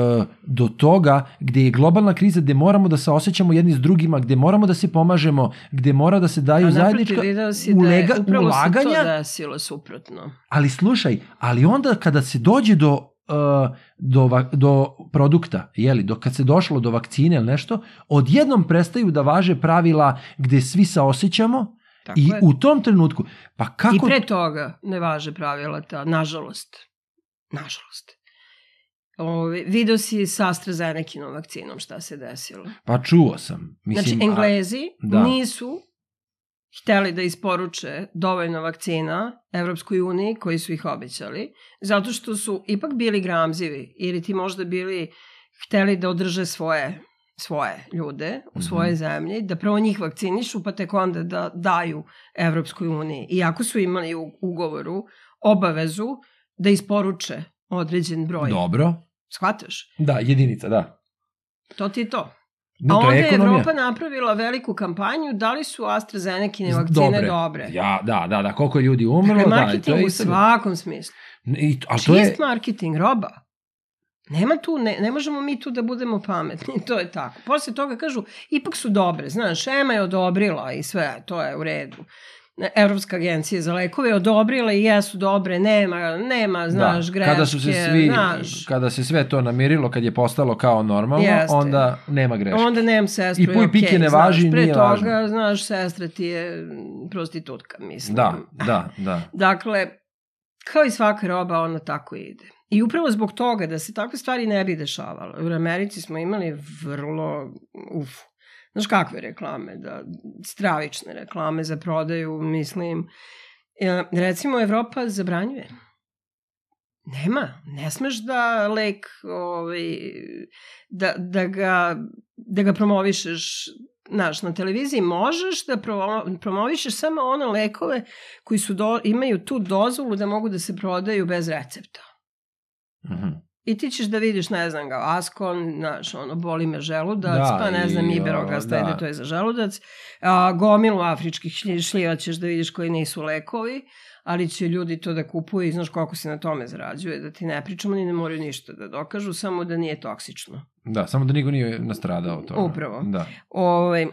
do toga gde je globalna kriza, gde moramo da se osjećamo jedni s drugima, gde moramo da se pomažemo, gde mora da se daju zajednička video si da je ulega, upravo se ulaganja, to desilo suprotno. ali slušaj, ali onda kada se dođe do uh, do, do produkta, jeli, do kad se došlo do vakcine ili nešto, odjednom prestaju da važe pravila gde svi se osjećamo Tako i je. u tom trenutku, pa kako... I pre toga ne važe pravila ta, nažalost. Nažalost. Ove, video si sa AstraZeneca vakcinom šta se desilo. Pa čuo sam. Mislim, Znači, a- Englezi da. nisu hteli da isporuče dovoljno vakcina Evropskoj uniji koji su ih obećali, zato što su ipak bili gramzivi ili ti možda bili hteli da održe svoje svoje ljude u svojoj Mhm. zemlji, da prvo njih vakcinišu, pa tek onda da daju Evropskoj uniji. Iako su imali u ugovoru obavezu da isporuče određen broj. Dobro. Shvataš? Da, jedinica, da. To ti je to. Ne, A onda je je ekonomija. Evropa napravila veliku kampanju da li su AstraZeneca Z- vakcine dobre. Ja, da, da, da, koliko je ljudi umrlo, Dakle, da, marketing je u svakom smislu. I, ali to je, Čist marketing, roba. Nema tu, ne, ne možemo mi tu da budemo pametni, to je tako. Posle toga kažu, ipak su dobre, znaš, EMA je odobrila i sve, to je u redu. Evropska agencija za lekove odobrila i jesu dobre, nema, nema, znaš, da, greške, kada su se svi, znaš. kada se sve to namirilo, kad je postalo kao normalno, Jeste. onda nema greške. Onda nemam sestru, I puj je pike ne znaš, važi, pre nije toga, važno. znaš, sestra ti je prostitutka, mislim. Da, da, da. Dakle, kao i svaka roba, ona tako ide. I upravo zbog toga da se takve stvari ne bi dešavale. U Americi smo imali vrlo, uf, znaš kakve reklame, da, stravične reklame za prodaju, mislim. E, recimo, Evropa zabranjuje. Nema, ne smeš da lek, ovaj, da, da, ga, da ga promovišeš Znaš, na televiziji možeš da promo- promovišeš samo one lekove koji su do, imaju tu dozvolu da mogu da se prodaju bez recepta. Mhm. I ti ćeš da vidiš, ne znam ga, Askon, znaš, ono, boli me želudac, Da, pa ne znam, i, Iberogast, o, da. to je za želudac. A, gomilu afričkih šlji- šljiva ćeš da vidiš koji nisu lekovi, ali će ljudi to da kupuju i znaš koliko se na tome zarađuje, da ti ne pričamo, ni ne moraju ništa da dokažu, samo da nije toksično. Da, samo da niko nije nastradao od toga. Upravo. Da. Ovaj,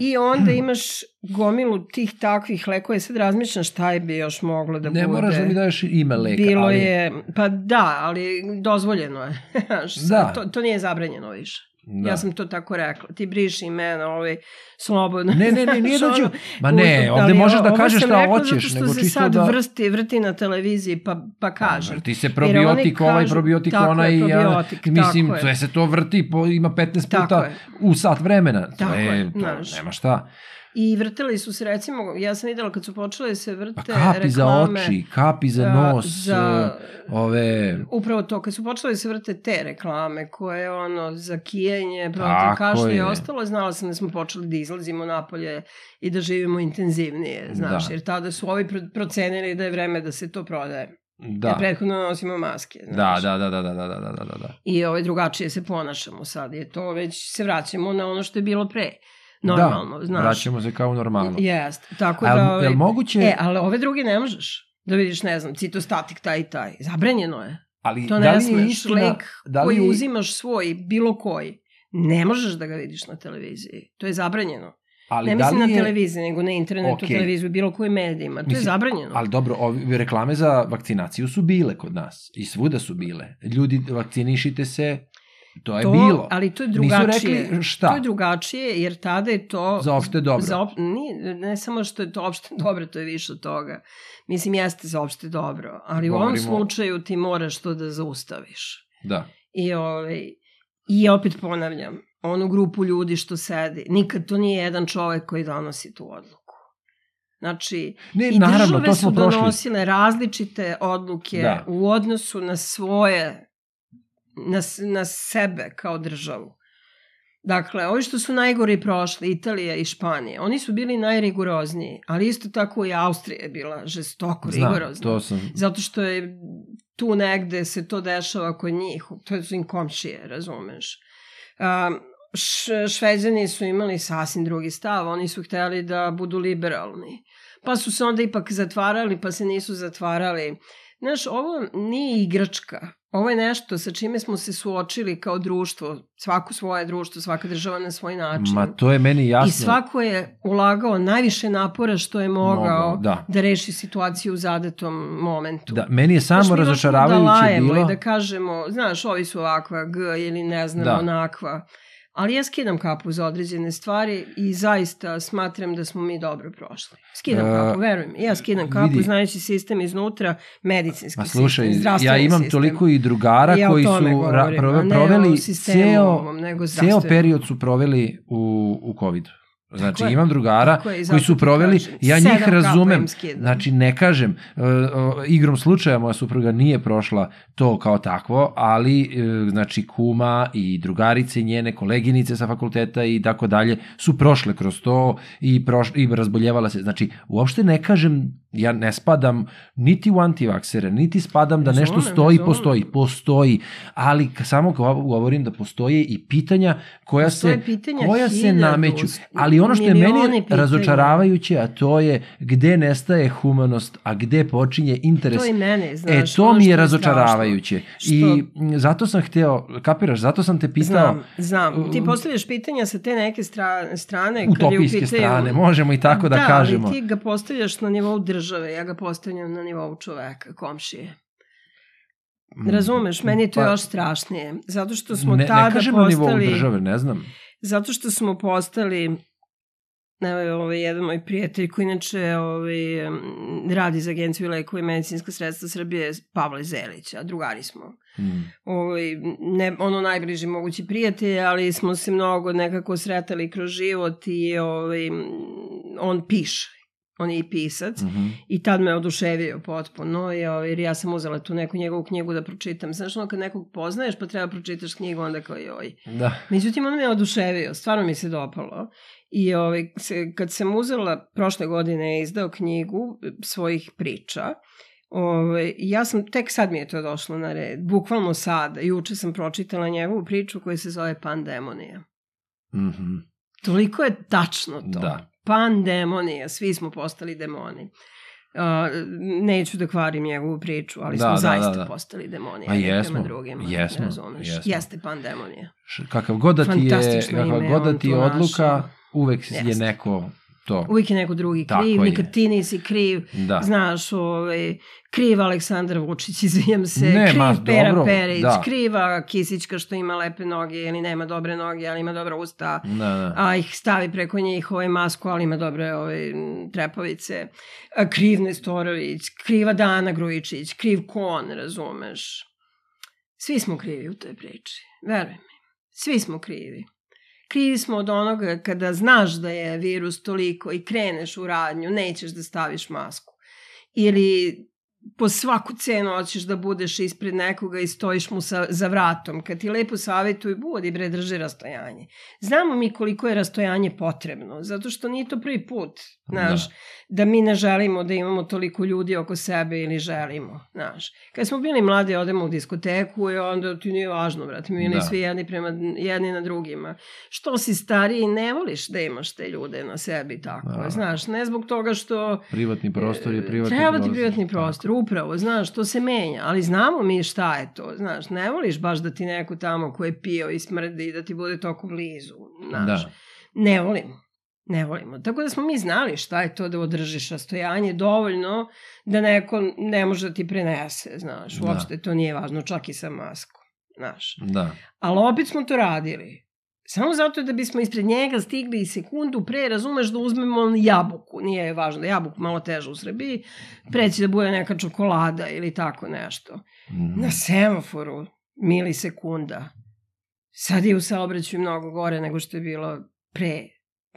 I onda imaš gomilu tih takvih lekova i sad razmišljam šta je bi još moglo da ne bude. moraš da mi daješ ime leka, Bilo ali... je, pa da, ali dozvoljeno je. Da. To, to nije zabranjeno više. Da. Ja sam to tako rekla. Ti briši imena, ovaj, slobodno. Ne, ne, ne, nije da ću... ono, Ma ne, ali ovde možeš da ovo kažeš sam šta rekla hoćeš, zato nego što se čisto sad da... vrsti, vrti na televiziji, pa, pa kažem. Vrti se probiotik, ovaj kažu- probiotik, tako je, onaj, ja, probiotik, mislim, tako je. sve se to vrti, po, ima 15 Tako puta je. u sat vremena. To Tako je, je, to, znaš. nema šta. I vrtili su se, recimo, ja sam videla kad su počele da se vrte Pa kapi za reklame, oči, kapi za a, nos, za, ove... Upravo to, kad su počele da se vrte te reklame koje ono za kijenje, protiv Tako kašlja i ostalo, znala sam da smo počeli da izlazimo napolje i da živimo intenzivnije, znaš, Da. jer tada su ovi pro- procenili da je vreme da se to prodaje. Da. Jer prethodno nosimo maske, Da, znaš. da, da, da, da, da, da, da, da, da. I ovaj, drugačije se ponašamo sad, je to već se vraćamo na ono što je bilo pre. Normalno, da, znaš. vraćamo se kao normalno. Jest, tako da... jel, ovaj, jel moguće, E, ali ove druge ne možeš da vidiš, ne znam, citostatik taj i taj. Zabranjeno je. ali To da ne li je smeš. istina, Lek da li, koji uzimaš svoj, bilo koji, ne možeš da ga vidiš na televiziji. To je zabranjeno. ali ne da mislim li na je, televiziji, nego na internetu, Okej. televiziju, bilo kojim medijima. To je Mislim, zabranjeno. Ali dobro, ovi reklame za vakcinaciju su bile kod nas. I svuda su bile. Ljudi, vakcinišite se, to je to, bilo. Ali to je Nisu drugačije. rekli šta? To je drugačije, jer tada je to... Za opšte dobro. Za op, nije, ne samo što je to opšte dobro, to je više od toga. Mislim, jeste za opšte dobro, ali u ovom Govorimo- slučaju ti moraš to da zaustaviš. Da. I, ovaj, I opet ponavljam, onu grupu ljudi što sedi. Nikad to nije jedan čovek koji donosi tu odluku. Znači, Ne, i naravno, države to su smo prošli. donosile različite odluke Da. u odnosu na svoje, na, na sebe kao državu. Dakle, ovi što su najgori prošli, Italija i Španija, oni su bili najrigorozniji, ali isto tako i Austrija je bila žestoko Znam, rigorozna. to sam... Zato što je tu negde se to dešava kod njih, to su im komšije, razumeš. Um, šveđani su imali sasvim drugi stav, oni su hteli da budu liberalni. Pa su se onda ipak zatvarali, pa se nisu zatvarali. Znaš, ovo nije igračka. Ovo je nešto sa čime smo se suočili kao društvo, svako svoje društvo, svaka država na svoj način. Ma to je meni jasno. I svako je ulagao najviše napora što je mogao, Mogao, da. da reši situaciju u zadatom momentu. Da, meni je samo razočaravajuće da lajemo bilo... i da kažemo, znaš, ovi su ovakva G ili ne znam, Da. onakva. Ali ja skidam kapu za određene stvari i zaista smatram da smo mi dobro prošli. Skidam E, kapu, veruj mi. Ja skidam kapu, vidi. znajući sistem iznutra, medicinski Ma slušaj, sistem, zdravstveni ja imam sistem. toliko i drugara Ja koji su tome ra, govorim, prove- a proveli sistemu ceo, ovom, ceo period su proveli u, u COVID. Znači, imam drugara Tako je, koji su proveli, kažem, ja njih razumem, znači ne kažem, uh, igrom slučaja moja supruga nije prošla to kao takvo, ali uh, znači kuma i drugarice njene koleginice sa fakulteta i tako dalje su prošle kroz to i, proš, i razboljevala se. Znači, uopšte ne kažem, ja ne spadam niti u antivaksere, niti spadam da nešto stoji, postoji, postoji, ali samo go- govorim da postoje i pitanja koja Postoje se, pitanja koja se nameću. Ali ono što je meni pitanja. razočaravajuće, a to je gde nestaje humanost, a gde počinje interes. To i mene, znaš. E, to ono mi je razočaravajuće. Što- I zato sam hteo, kapiraš, zato sam te pitao Znam, znam. Ti postavljaš pitanja sa te neke stra, strane. kad je u utopijske pitanju- strane, možemo i tako da, da kažemo. ali ti ga postavljaš na nivou države, ja ga postavljam na nivou čoveka, komšije. Mm, Razumeš, meni je to pa, još strašnije. Zato što smo ne, tada ne kažem na nivou postali... države, ne znam. Zato što smo postali Evo, ovaj, jedan moj prijatelj koji inače ovaj, radi za agenciju lekova i medicinska sredstva Srbije, Pavle Zelić, a drugari smo. Mm. ovaj, ne, ono najbliži mogući prijatelj, ali smo se mnogo nekako sretali kroz život i ovaj, on piše. On je i pisac. Mhm. I tad me oduševio potpuno, ovaj, jer ja sam uzela tu neku njegovu knjigu da pročitam. Znaš, ono kad nekog poznaješ pa treba pročitaš knjigu, onda kao joj. Da. Međutim, on me oduševio, stvarno mi se dopalo. I ovaj, se, kad sam uzela, prošle godine je izdao knjigu e, svojih priča, ovaj, ja sam, tek sad mi je to došlo na red, bukvalno sada, juče sam pročitala njegovu priču koja se zove Pandemonija. Mhm. Toliko je tačno to. Da. Pandemonija, svi smo postali demoni. Uh, neću da kvarim njegovu priču, ali Da, smo da, zaista da, da. postali demoni A jesmo, drugima. jesmo, razumeš? jesmo. Jeste pandemonija. Kakav god da ti je, kakav god da ti je odluka, našao. uvek je Jeste. neko to. Uvijek je neko drugi Tako kriv, je. nikad ti nisi kriv, Da. znaš, ovaj, kriv Aleksandar Vučić, izvijem se, Ne, kriv ma, Pera dobro, Perić, da. kriva Kisićka što ima lepe noge ili nema dobre noge, ali ima dobra usta, Da, da. a ih stavi preko njih ovaj masku, ali ima dobre ovaj, trepavice, a, kriv Nestorović, kriva Dana Grujičić, kriv Kon, razumeš. Svi smo krivi u toj priči, veruj mi. Svi smo krivi. Krivi smo od onoga kada znaš da je virus toliko i kreneš u radnju, nećeš da staviš masku. Ili po svaku cenu hoćeš da budeš ispred nekoga i stojiš mu sa, za vratom. Kad ti lepo savjetuju, budi bre, drži rastojanje. Znamo mi koliko je rastojanje potrebno, zato što nije to prvi put, znaš, da. da mi ne želimo da imamo toliko ljudi oko sebe ili želimo, znaš. Kad smo bili mladi, odemo u diskoteku i onda ti nije važno, brate, mi Da. svi jedni prema jedni na drugima. Što si stariji, ne voliš da imaš te ljude na sebi tako, Da. znaš, ne zbog toga što Privatni prostor je privatni Treba prostor. ti privatni prostor, upravo, znaš, to se menja, ali znamo mi šta je to, znaš, ne voliš baš da ti neko tamo ko je pio i smrdi i da ti bude toko blizu, znaš. Da. Ne volimo. Ne volimo. Tako da smo mi znali šta je to da održiš rastojanje dovoljno da neko ne može da ti prenese, znaš. Da. Uopšte to nije važno, čak i sa maskom, znaš. Da. Ali opet smo to radili. Samo zato da bismo ispred njega stigli i sekundu pre, razumeš, da uzmemo jabuku. Nije važno da jabuku malo teže u Srbiji, preći da bude neka čokolada ili tako nešto. Mhm. Na semaforu milisekunda. Sad je u saobraćaju mnogo gore nego što je bilo pre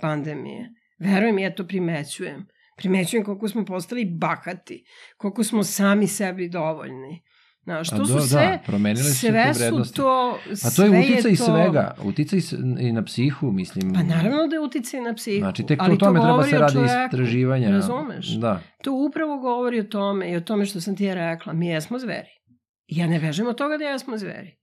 pandemije. Verujem, ja to primećujem. Primećujem koliko smo postali bahati, koliko smo sami sebi dovoljni. Znaš, to A su sve, da, promenile su se sve vrednosti. to, to je sve uticaj to, svega, uticaj i na psihu, mislim. Pa naravno da je uticaj na psihu. Znači, tek to ali o tome treba govori se radi čoveku, istraživanja. Razumeš? Da. To upravo govori o tome i o tome što sam ti ja rekla. Mi jesmo zveri. I Ja ne vežem od toga da jesmo zveri.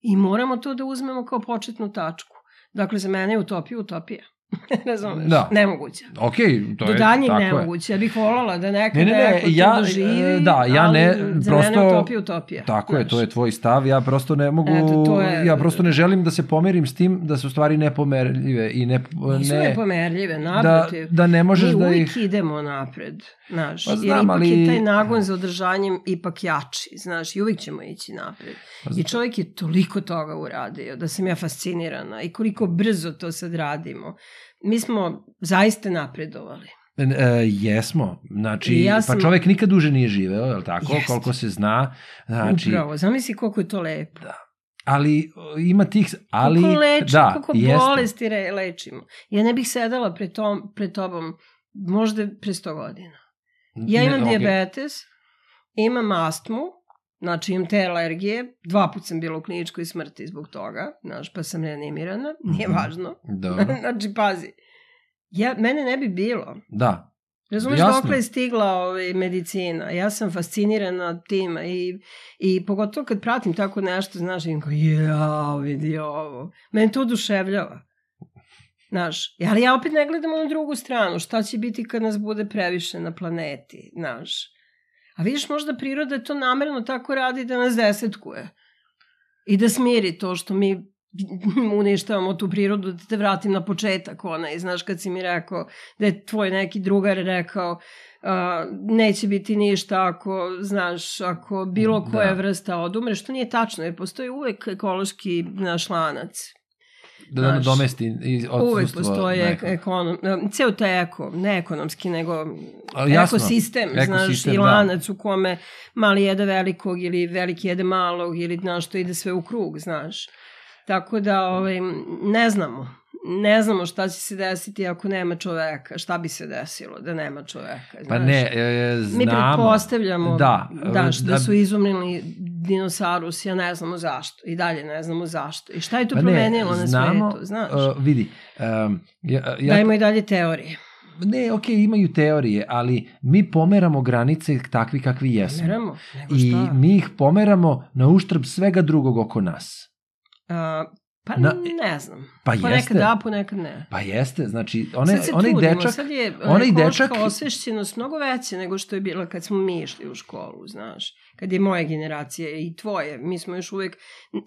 I moramo to da uzmemo kao početnu tačku. Dakle, za mene je utopija utopija. Razumeš? Da. Nemoguće. Ok, to Do je danjeg tako je. nemoguće. Ja bih volala da nekad Ne, ne, ne, neko ja, to doživi, da, ja ali ne, za prosto- mene je utopija utopija. Tako je, znaš. to je tvoj stav, ja prosto ne mogu, Eto, to je- ja prosto ne želim da se pomerim s tim da su stvari nepomerljive i ne, Nisu ne nepomerljive, da, naprotiv. da ne možeš Mi da uvijek ih... idemo napred, znaš, Pa jer znam, ipak ali- je taj nagon za održanjem ipak jači, znaš, i uvijek ćemo ići napred. Pa I čovjek je toliko toga uradio da sam ja fascinirana i koliko brzo to sad radimo. Mi smo zaista napredovali. E, jesmo, znači, ja pa sam- čovek nikad duže nije živeo, je li tako, Jeste. koliko se zna, znači, Upravo, zamisli koliko je to lepo. ali o, ima tih, ali, koliko leči, da, koliko jeste. bolesti re, lečimo. Ja ne bih sedala pred, tom, pred tobom možda pre 100 godina. Ja Ne, imam okej. diabetes, imam astmu, znači imam te alergije, dva put sam bila u kliničkoj smrti zbog toga, znaš, pa sam reanimirana, nije Mhm. važno. Dobro, znači, pazi, ja, mene ne bi bilo. da, Razumeš Jasno. dokle je stigla ovaj, medicina? Ja sam fascinirana tim i, i pogotovo kad pratim tako nešto, znaš, vidim kao, jao, vidi ovo. Mene to oduševljava. Znaš, ali ja opet ne gledam na drugu stranu. Šta će biti kad nas bude previše na planeti, znaš. A vidiš, možda priroda to namerno tako radi da nas desetkuje. I da smiri to što mi uništavamo tu prirodu, da te vratim na početak, onaj, znaš, kad si mi rekao da je tvoj neki drugar rekao uh, neće biti ništa ako, znaš, ako bilo koja Da. vrsta odumre, što nije tačno, jer postoji uvek ekološki naš lanac. Da Znaš, domesti i odsustvo. Uvek postoji ek, nekog. ekonom, ceo taj eko, ne ekonomski, nego A, jasno, ekosistem, znaš, ekosistem, i da. lanac u kome mali jede velikog ili veliki jede malog ili znaš, to ide sve u krug, znaš. Tako da, ovaj, ne znamo. Ne znamo šta će se desiti ako nema čoveka. Šta bi se desilo da nema čoveka, znaš. Pa ne, e, znamo. Mi pretpostavljamo da, da, da, da- su izumrli dinosaurus, ja ne znamo zašto. I dalje ne znamo zašto. I šta je to Pa ne, promenilo na znamo, svetu, znaš? Uh, vidi, um, ja, ja, Dajmo i dalje teorije. ne, ok, imaju teorije, ali mi pomeramo granice takvi kakvi jesmo. Meramo, nego I šta? mi ih pomeramo na uštrb svega drugog oko nas. A, pa Na- ne znam. Pa ponekad jeste. da, ponekad ne. Pa jeste, znači, one, sad se onaj trudimo, dečak, sad je onaj ekološka dečak- osvešćenost mnogo veća nego što je bila kad smo mi išli u školu, znaš. Kad je moja generacija i tvoje, mi smo još uvek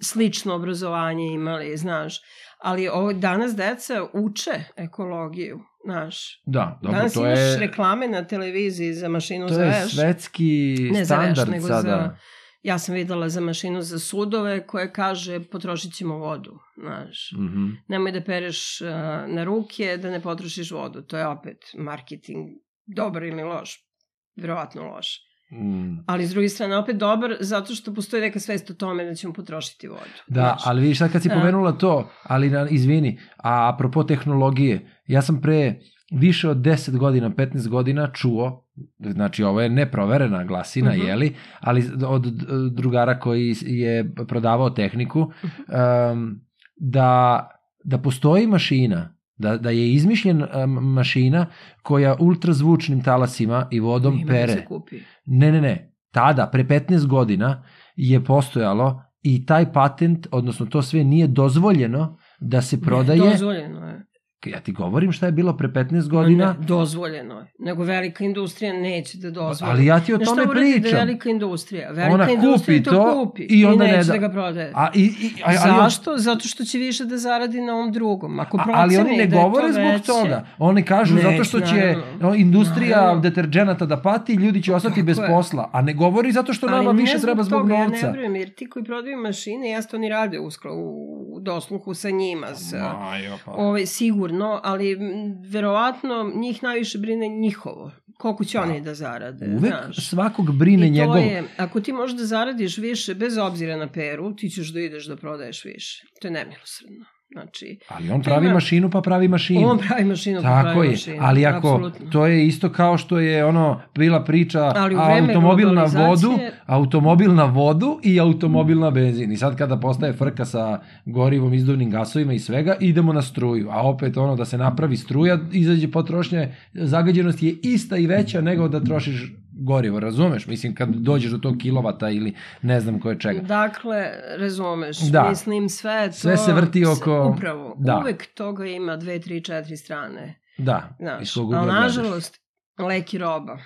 slično obrazovanje imali, znaš. Ali ovo, danas deca uče ekologiju, znaš. da, dobro, danas to imaš je, reklame na televiziji za mašinu to za je veš. svetski Ne za veš, standard nego sada. za- Ja sam videla za mašinu za sudove koje kaže potrošit ćemo vodu, znaš. Mhm. nemoj da pereš uh, na ruke, da ne potrošiš vodu. To je opet marketing, dobar ili loš. Verovatno loš. Mm. Ali s druge strane opet dobar zato što postoji neka svest o tome da ćemo potrošiti vodu. Da, znaš. ali vidiš sad kad si Da. pomenula to, ali na, izvini, a apropo tehnologije, ja sam pre više od 10 godina, 15 godina čuo, znači ovo je neproverena glasina, Mhm. jeli, ali od drugara koji je prodavao tehniku, Mhm. um, da, da postoji mašina, da, da je izmišljen um, mašina koja ultrazvučnim talasima i vodom Ima da pere. se kupi. Ne, ne, ne. Tada, pre 15 godina, je postojalo i taj patent, odnosno to sve nije dozvoljeno da se prodaje. Ne, dozvoljeno je. Ja ti govorim šta je bilo pre 15 godina, Ne, dozvoljeno je. Nego velika industrija neće da dozvoli. ali ja ti o tome šta uradi da pričam. velika industrija? Velika Ona industrija kupi to, kupi i onda ne neće da- da ga prodaje. A, i, i, a, ali, Zašto? Zato što će više da zaradi na ovom drugom. Ako A, ali oni ne da je to govore zbog veće, toga. Oni kažu Neće, zato što će naravno. no, industrija Naravno. deterđenata da pati, ljudi će ostati Tako bez je. posla. A ne govori zato što nama ne više treba zbog toga, Ja novca. ne vjerujem, jer ti koji prodaju mašine, jasno oni rade u, sklo- u dosluhu sa njima, sa, pa. ovaj, sigurno, ali m, verovatno njih najviše brine njihovo. koliko će oni da zarade. Uvek znaš. svakog brine I njegov... je, ako ti možeš da zaradiš više, bez obzira na peru, ti ćeš da ideš da prodaješ više. To je nemilosredno. Znači, Ali on pravi Ima- mašinu pa pravi mašinu. on pravi mašinu, pa Tako pravi je, mašinu. ali ako Apsolutno. to je isto kao što je ono bila priča Ali automobil na vodu, automobil na vodu i automobil na benzin. I sad kada postaje frka sa gorivom, izduvnim gasovima i svega, idemo na struju. A opet ono da se napravi struja, izađe potrošnja, zagađenost je ista i veća nego da trošiš gorivo, razumeš? Mislim, kad dođeš do tog kilovata ili ne znam koje čega. Dakle, razumeš, Da. mislim sve to... Sve se vrti oko- Upravo, Da. uvek toga ima dve, tri, četiri strane. Da, Znaš, iz kog ali ugla nažalost, lek je roba.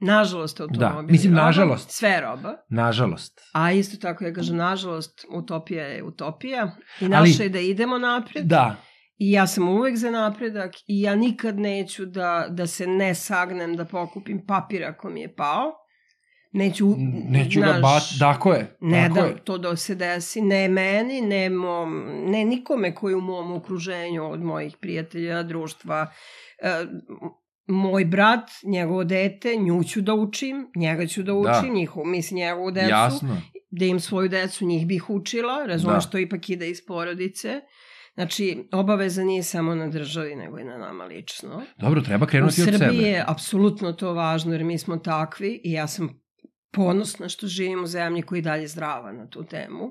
Nažalost, automobil Da, mislim, roba, nažalost. Sve roba. Nažalost. A isto tako ja kažem, nažalost, utopija je utopija i Ali- naše je da idemo napred. Da, I ja sam uvek za napredak i ja nikad neću da, da se ne sagnem da pokupim papir ako mi je pao. Neću, neću ga znaš, bat, tako je. Ne tako da je. to da se desi, ne meni, ne, mom, ne nikome koji u mom okruženju od mojih prijatelja, društva. E, moj brat, njegovo dete, nju ću da učim, njega ću da učim, Da. njihovu, mislim, njegovu decu, Jasno. da im svoju decu, njih bih učila, razumeš, Da. to ipak ide iz porodice. Znači, obaveza nije samo na državi, nego i na nama lično. Dobro, treba U krenuti od sebe. Srbiji je apsolutno to važno, jer mi smo takvi i ja sam ponosna što živim u zemlji koja je i dalje zdrava na tu temu.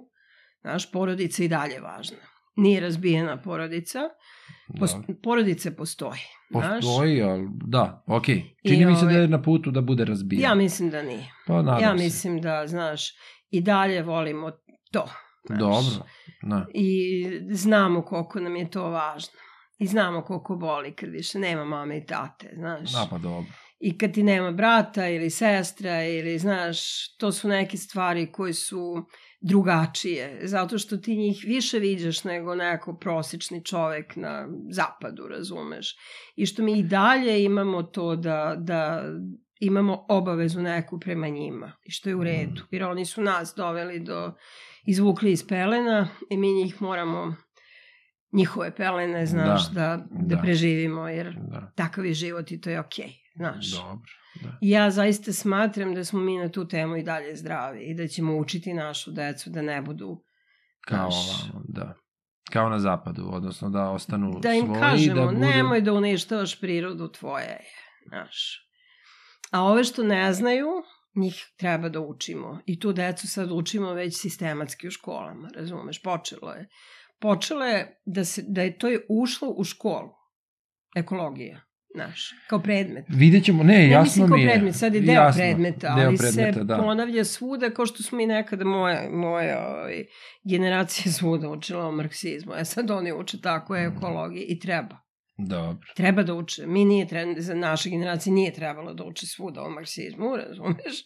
Znaš, porodica je i dalje važna. Nije razbijena porodica, Da. porodice postoje. Znaš? Postoji, ali da. I Čini mi se ove- da je na putu da bude razbijen. Ja mislim da nije. pa, ja se. mislim da, znaš, i dalje volimo to. Znaš. Dobro, da. I znamo koliko nam je to važno. I znamo koliko boli kad više nema mame i tate, znaš. Da, pa dobro. I kad ti nema brata ili sestra ili, znaš, to su neke stvari koje su drugačije, zato što ti njih više viđaš nego neko prosječni čovek na zapadu, razumeš. I što mi i dalje imamo to da, da imamo obavezu neku prema njima, i što je u redu, jer oni su nas doveli do, izvukli iz pelena i mi njih moramo njihove pelene, znaš, da, da, da da. preživimo, jer Da. takav je život i to je okej, znaš. Dobro. Da. Ja zaista smatram da smo mi na tu temu i dalje zdravi i da ćemo učiti našu decu da ne budu Kao Znaš. ovamo, da. Kao na zapadu, odnosno da ostanu da im svoji, kažemo da budu... nemoj da uništavaš prirodu tvoje je, znaš. A ove što ne znaju, njih treba da učimo. I tu decu sad učimo već sistematski u školama, razumeš, počelo je. Počelo je da, se, da je to je ušlo u školu, ekologija, znaš, kao predmet. Vidjet ćemo, ne, Ne jasno mislim kao mi je. predmet, sad je deo Jasno, predmeta, deo ali predmeta, se da. ponavlja svuda kao što smo i nekada moja, moja ovaj, generacija svuda učila o marksizmu. E sad oni uče tako ekologiji i treba. Dobro. Treba da uče. Mi nije, za naše generacije nije trebalo da uče svuda o marksizmu, razumeš?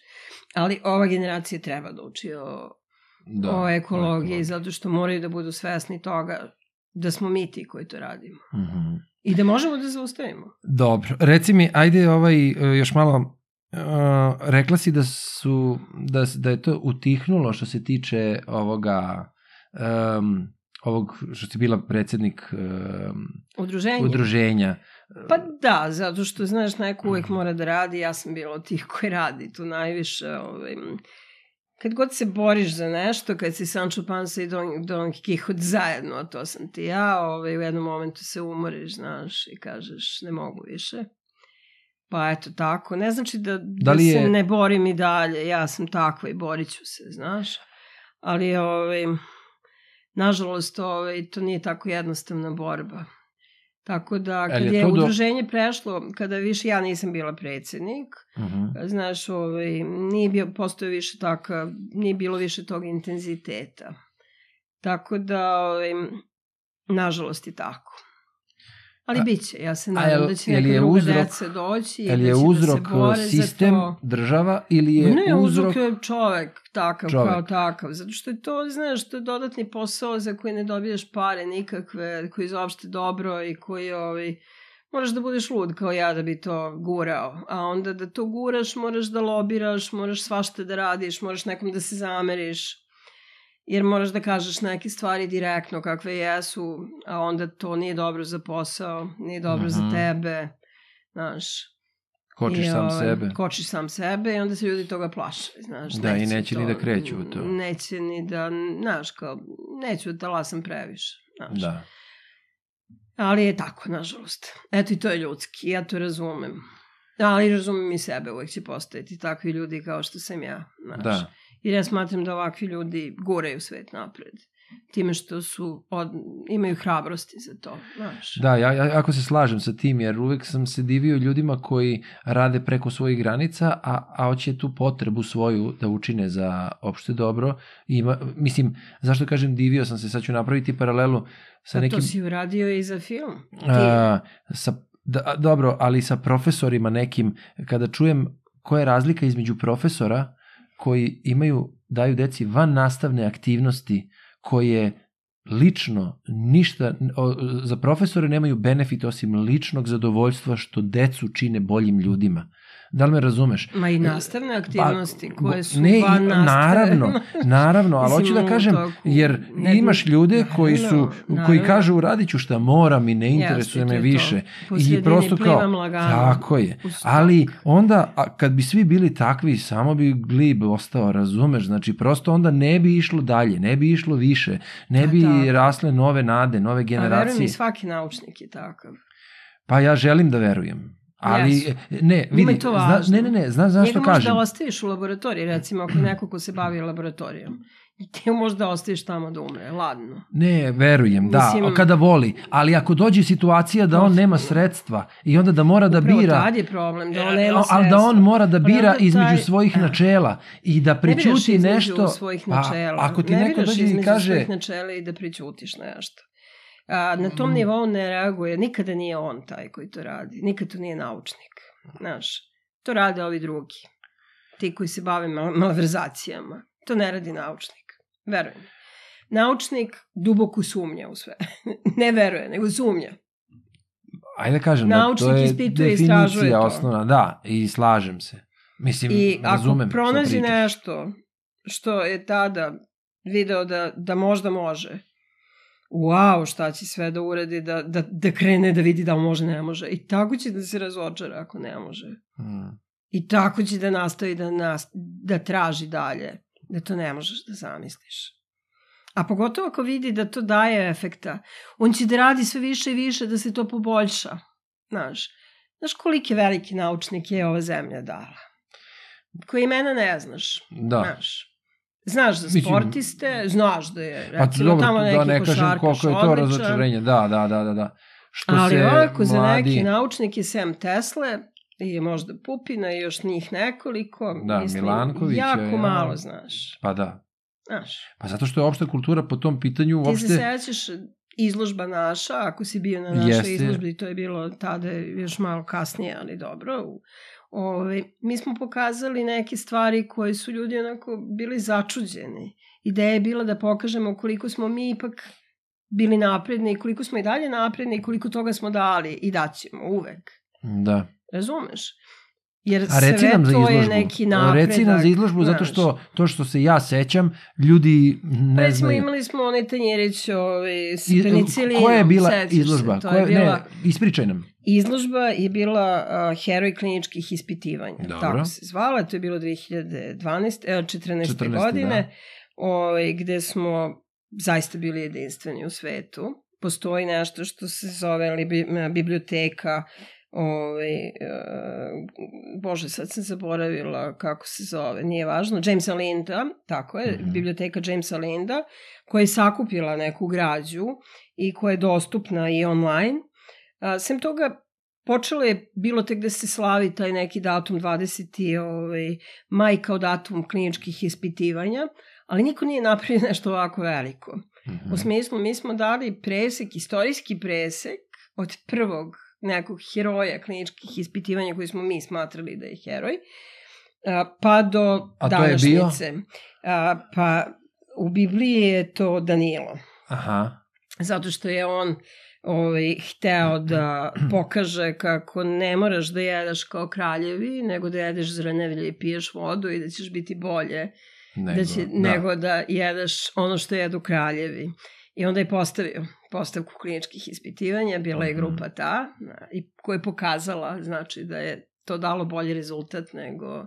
Ali ova generacija treba da uči o, Da, o ekologiji, zato što moraju da budu svesni toga da smo mi ti koji to radimo. Mhm. I da možemo da zaustavimo. Dobro, reci mi, ajde ovaj, e, još malo, uh, rekla si da su, da, da je to utihnulo što se tiče ovoga, um, ovog što si bila predsednik um, Udruženje. udruženja. Pa da, zato što, znaš, neko uvek mora da radi, ja sam bila od tih koji radi tu najviše. Ovaj, kad god se boriš za nešto, kad si Sancho Panza i Don, Don Quixote zajedno, a to sam ti ja, ovaj, u jednom momentu se umoriš, znaš, i kažeš ne mogu više. Pa eto tako, ne znači da, da, Da je- se ne borim i dalje, ja sam takva i borit ću se, znaš. Ali, ovaj, nažalost, ovaj, to nije tako jednostavna borba. Tako da, kad je je, to do- udruženje prešlo, kada više ja nisam bila predsednik, Mhm. znaš, ovaj, nije bio, postoje više taka, nije bilo više tog intenziteta. Tako da, ovaj, nažalost je tako. Ali bit će, ja se nadam jel- da će neka druga uzrok- deca doći i Je li da je će uzrok da sistem, država ili je ne, uzrok... uzrok je čovek takav Čovek. kao takav. Zato što je to, znaš, to je dodatni posao za koji ne dobijaš pare nikakve, koji je za opšte dobro i koji ovaj, moraš da budeš lud kao ja da bi to gurao. A onda da to guraš, moraš da lobiraš, moraš svašta da radiš, moraš nekom da se zameriš. Jer moraš da kažeš neke stvari direktno kakve jesu, a onda to nije dobro za posao, nije dobro za Mhm. tebe, znaš. Kočiš I, sam ovaj, sebe. Kočiš sam sebe i onda se ljudi toga plaše, znaš. Da, i neće ni da kreću u to. Neće ni da, znaš, kao, neću da talasam previše, znaš. Da. Ali je tako, nažalost. Eto i to je ljudski, ja to razumem. Ali razumem i sebe, uvek će postojati takvi ljudi kao što sam ja, znaš. Da. Jer ja smatram da ovakvi ljudi guraju svet napred. Time što su, od, imaju hrabrosti za to, znaš. Da, ja, ja jako se slažem sa tim, jer uvek sam se divio ljudima koji rade preko svojih granica, a, a hoće tu potrebu svoju da učine za opšte dobro. Ima, mislim, zašto kažem divio sam se, sad ću napraviti paralelu sa Pa nekim... to si uradio i za film. A, sa, da, dobro, ali sa profesorima nekim, kada čujem koja je razlika između profesora koji imaju, daju deci van nastavne aktivnosti koje lično ništa, za profesore nemaju benefit osim ličnog zadovoljstva što decu čine boljim ljudima. Da li me razumeš? Ma i nastavne aktivnosti Pa, koje su ne, van nastave. Naravno, naravno, ali hoću da kažem, toku jer ne- imaš ljude koji su, koji naravno. kažu uradit ću šta moram i ne interesuje me više. I prosto kao, lagano tako je. Ali onda, a, kad bi svi bili takvi, samo bi glib ostao, razumeš? Znači, prosto onda ne bi išlo dalje, ne bi išlo više, ne Pa bi tako. rasle nove nade, nove A verujem generacije. i svaki naučnik je takav. Pa ja želim da verujem. Ali, Jesu. ne, vidi, to zna, ne, ne, ne, znaš zašto Njega kažem? možda ostaviš u laboratoriji, recimo ako neko ko se bavi laboratorijom. I ti možda ostaviš tamo da umre, ladno. Ne, verujem, da, Mislim- kada voli. Ali ako dođe situacija da on nema sredstva i onda da mora da Upravo bira... tad je problem, da on E, nema ali da on sredstva. mora da Pa bira između svojih Da. načela i da Ne biraš prećuti između nešto... svojih načela. ako ti ne neko biraš dođe i između kaže... svojih načela i da prećutiš nešto. A, na tom Mm. nivou ne reaguje, nikada nije on taj koji to radi, nikad to nije naučnik, znaš. To rade ovi drugi, ti koji se bave mal- malverzacijama. To ne radi naučnik, verujem. Naučnik duboko sumnja u sve. ne veruje, nego sumnja. Ajde da kažem, Naučnik da to je ispituje definicija to. osnovna, da, i slažem se. Mislim, I razumem ako pronađi nešto što je tada video da, da možda može, wow, šta će sve da uradi, da, da, da krene da vidi da može, ne može. I tako će da se razočara ako ne može. Mm. I tako će da nastavi da, nas, da traži dalje, da to ne možeš da zamisliš. A pogotovo ako vidi da to daje efekta, on će da radi sve više i više da se to poboljša. Znaš, znaš koliki veliki naučnik je ova zemlja dala? Koji imena ne znaš. Da. Znaš. Znaš za Mislim- sportiste, znaš da je Pa recimo dobro, tamo neki da ne kažem koliko je to razočarenje. Da, da, da, da. da. Što Ali se ovako za mladi... neki naučnik je Sam Tesla i možda Pupina i još njih nekoliko. Da, Milankovića, Jako ja. malo znaš. Pa da. Znaš. Pa zato što je opšta kultura po tom pitanju Ti uopšte... se sećaš izložba naša, ako si bio na našoj Jeste. izložbi, to je bilo tada još malo kasnije, ali dobro. U- Ove, mi smo pokazali neke stvari koje su ljudi onako bili začuđeni. Ideja je bila da pokažemo koliko smo mi ipak bili napredni i koliko smo i dalje napredni i koliko toga smo dali i daćemo uvek. Da. Razumeš? Jer A reci sve nam za to izložbu. je neki napredak. Reci nam za izložbu zato što to što se ja sećam, ljudi ne Recimo, znaju. imali smo onaj tanjirić ovaj, s I- penicilinom. Koja je bila se, izložba? To Koja, je bila, Ne, ispričaj nam. Izložba je bila uh, heroj kliničkih ispitivanja. Dobro. Tako se zvala. To je bilo 2012, eh, 14. 14., godine. da. Ovaj, gde smo zaista bili jedinstveni u svetu. Postoji nešto što se zove libi, biblioteka Ovaj, uh, bože, sad sam zaboravila kako se zove, nije važno, Jamesa Linda, tako je, Mhm. biblioteka Jamesa Linda, koja je sakupila neku građu i koja je dostupna i online. A, sem toga, počelo je bilo tek da se slavi taj neki datum 20. Ovaj, maj kao datum kliničkih ispitivanja, ali niko nije napravio nešto ovako veliko. Mhm. U smislu, mi smo dali presek, istorijski presek od prvog nekog heroja kliničkih ispitivanja koji smo mi smatrali da je heroj, pa do A to je bio? današnjice. Pa u Bibliji je to Danilo Aha. zato što je on ovaj, hteo da pokaže kako ne moraš da jedeš kao kraljevi, nego da jedeš zrnevlje i piješ vodu i da ćeš biti bolje Nego, da će, da. nego da jedeš ono što jedu kraljevi. I onda je postavio postavku kliničkih ispitivanja, bila je Mhm. grupa ta, da, i koja je pokazala znači, da je to dalo bolji rezultat nego,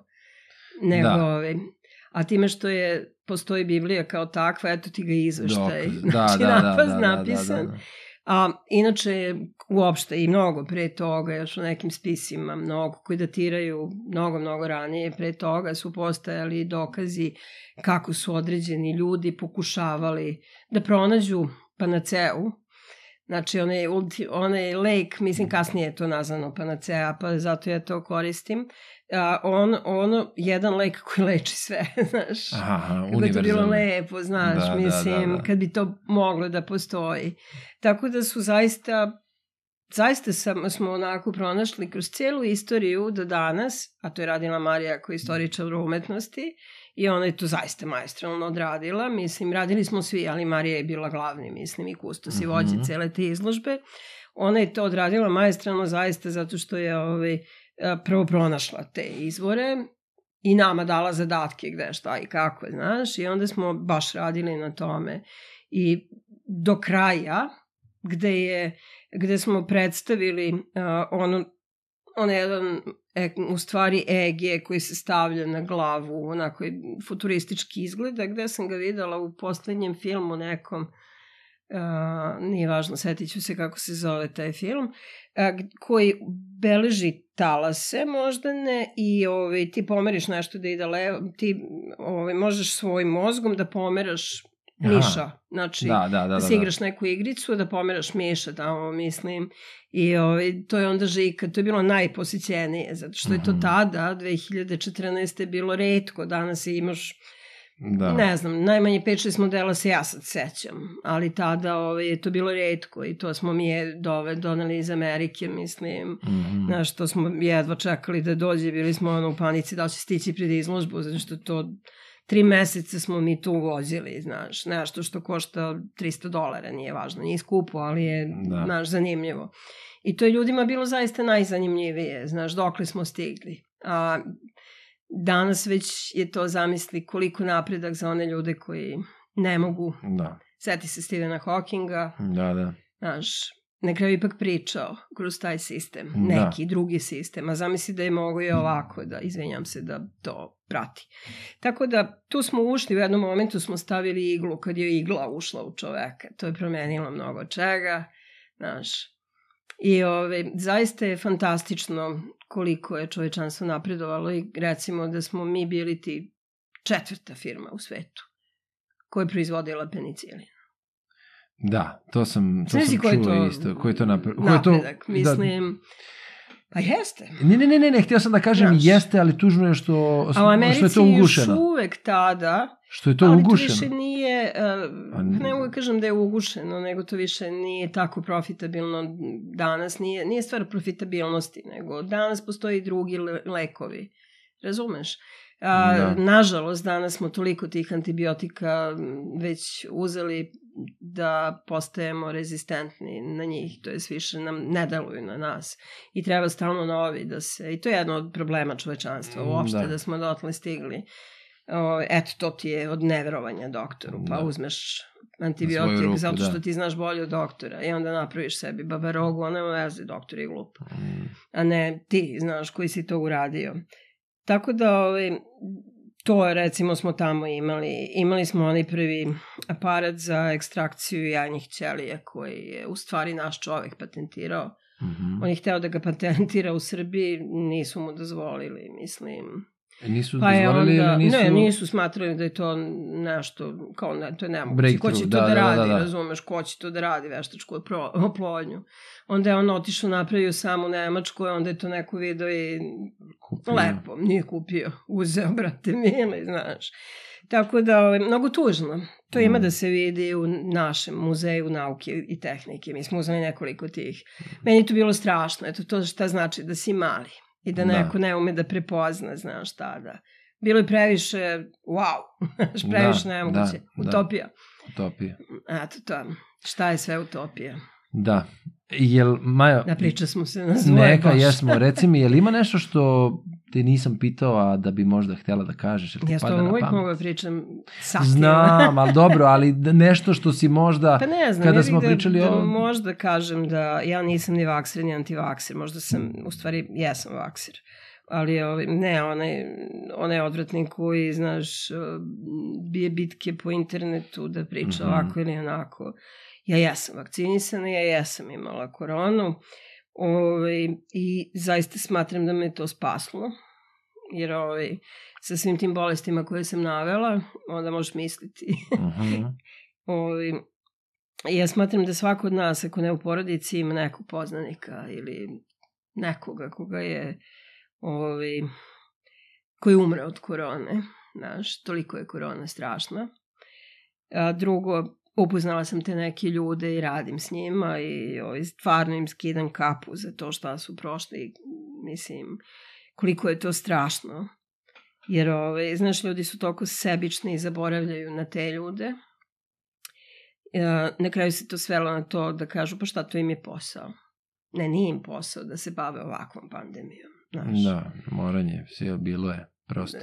nego Da. ovaj, a time što je postoji Biblija kao takva, eto ti ga izveštaj. Dokaz. Da, znači, da, da, napad da, da, da, napisan. da, da. A inače, uopšte i mnogo pre toga, još u nekim spisima, mnogo koji datiraju mnogo, mnogo ranije, pre toga su postajali dokazi kako su određeni ljudi pokušavali da pronađu panaceu, Znači, onaj, ulti, onaj lek, mislim, kasnije je to nazvano panacea, pa zato ja to koristim. A, on, ono, jedan lek koji leči sve, znaš. Aha, Kako je to bilo lepo, znaš, Da, da, mislim, da, da. kad bi to moglo da postoji. Tako da su zaista, zaista sam, smo onako pronašli kroz cijelu istoriju do danas, a to je radila Marija koja je istoričar umetnosti, i ona je to zaista majstralno odradila. Mislim, radili smo svi, ali Marija je bila glavni, mislim, i kustos i vođe Mhm. cele te izložbe. Ona je to odradila majstralno zaista zato što je ovaj, prvo pronašla te izvore i nama dala zadatke gde šta i kako, znaš, i onda smo baš radili na tome. I do kraja, gde je gde smo predstavili uh, ono on jedan e, u stvari EG koji se stavlja na glavu, onako je futuristički izgleda, gde sam ga videla u poslednjem filmu nekom, uh, nije važno, setit ću se kako se zove taj film, uh, koji beleži talase možda ne i ovaj, ti pomeriš nešto da ide levo, ti ovaj, možeš svojim mozgom da pomeraš. Miša, znači Da, da, da. da, da, si da. igraš neku igricu, da pomeraš miša tamo, mislim. I ovaj, to je onda žika, to je bilo najposjećenije, zato što je to Mhm. tada, 2014. bilo redko, danas imaš, Da. ne znam, najmanje 5-6 modela se ja sad sećam, ali tada ovaj, je to bilo redko i to smo mi je dove, doneli iz Amerike, mislim. Mhm. Znaš, to smo jedva čekali da dođe, bili smo ono u panici da li će stići pred izložbu, zato što to tri meseca smo mi tu vozili, znaš, nešto što košta 300 dolara, nije važno, nije skupo, ali je, Da. znaš, zanimljivo. I to je ljudima bilo zaista najzanimljivije, znaš, dokle smo stigli. A danas već je to zamisli koliko napredak za one ljude koji ne mogu. Da, Seti se Stephena Hawkinga, da, da. znaš, na kraju ipak pričao kroz taj sistem, Da. neki drugi sistem, a zamisli da je mogo i ovako, da izvinjam se da to prati. Tako da tu smo ušli, u jednom momentu smo stavili iglu, kad je igla ušla u čoveka, to je promenilo mnogo čega, znaš, I ove, zaista je fantastično koliko je čovečanstvo napredovalo i recimo da smo mi bili ti četvrta firma u svetu koja je proizvodila penicilin. Da, to sam, to Znaš sam čuo to isto. Koji je to napre... koji je to, napredak? Mislim, pa jeste. Da, ne, ne, ne, ne, ne, htio sam da kažem Znaš. jeste, ali tužno je što, A što je to još ugušeno. uvek tada, Što je to ali ugušeno. to više nije, uh, ne mogu da kažem da je ugušeno, nego to više nije tako profitabilno danas, nije, nije stvar profitabilnosti, nego danas postoji drugi le- lekovi. Razumeš? A, Da. Nažalost, danas smo toliko tih antibiotika već uzeli da postajemo rezistentni na njih, to je više nam ne deluju na nas i treba stalno novi da se, i to je jedno od problema čovečanstva Mm, uopšte, da. da, smo dotle stigli. O, eto, to ti je od neverovanja doktoru, pa Da. uzmeš antibiotik ruku, zato što da. ti znaš bolje od doktora i onda napraviš sebi babarogu, a nema veze, doktor je glup Mm, a ne ti, znaš, koji si to uradio. Tako da, ovaj, to recimo smo tamo imali. Imali smo onaj prvi aparat za ekstrakciju jajnih ćelija koji je u stvari naš čovek patentirao. mhm. On je hteo da ga patentira u Srbiji, nisu mu dozvolili, mislim. E, Nisu Pa dozvolili ili nisu... ne, nisu smatrali da je to nešto, kao ne, to je nemoguće. Ko će to Breakthrough, da, da, da, radi, da, da. razumeš, ko će to da radi, veštačku oplodnju. Onda je on otišao, napravio samo u Nemačku, onda je to neko video i Kupio. lepo, nije kupio, uzeo, brate, mili, znaš. Tako da, ovaj, mnogo tužno. To ima Mm. da se vidi u našem muzeju nauke i tehnike. Mi smo uzeli nekoliko tih. Meni je to bilo strašno. Eto, to šta znači da si mali i da Da. neko ne ume da prepozna, znaš šta da. Bilo je previše, wow, znaš, previše Da, nemoguće. da, da. Utopija. Utopija. Eto to. Šta je sve utopija? Da. Jel, Maja, Da priča smo se na zvoje neka, baš. jesmo. Reci mi, jel ima nešto što te nisam pitao, a da bi možda htela da kažeš? Ti Ja s tobom uvijek mogu da pričam satima. Znam, ali dobro, ali da- nešto što si možda... Pa ne znam, Kada smo bih pričali da, da o- možda kažem da ja nisam ni vakser ni antivakser, možda sam, u stvari jesam vakser. ali ovaj, ne, onaj, onaj odvratnik koji, znaš, bije bitke po internetu da priča mm -hmm. ovako ili onako. Ja jesam vakcinisana, ja jesam imala koronu ovaj, i zaista smatram da me to spaslo, jer ovaj, sa svim tim bolestima koje sam navela, onda možeš misliti. Mm -hmm. ovaj, ja smatram da svako od nas, ako ne u porodici, ima nekog poznanika ili nekoga koga je ovaj, koji umre od korone. Znaš, toliko je korona strašna. A drugo, upoznala sam te neke ljude i radim s njima i ovaj, stvarno im skidam kapu za to šta su prošli. Mislim, koliko je to strašno. Jer, ovaj, znaš, ljudi su toliko sebični i zaboravljaju na te ljude. na kraju se to svelo na to da kažu, pa šta, to im je posao. Ne, nije im posao da se bave ovakvom pandemijom. Znaš. Da, moranje, bilo je. Prosto...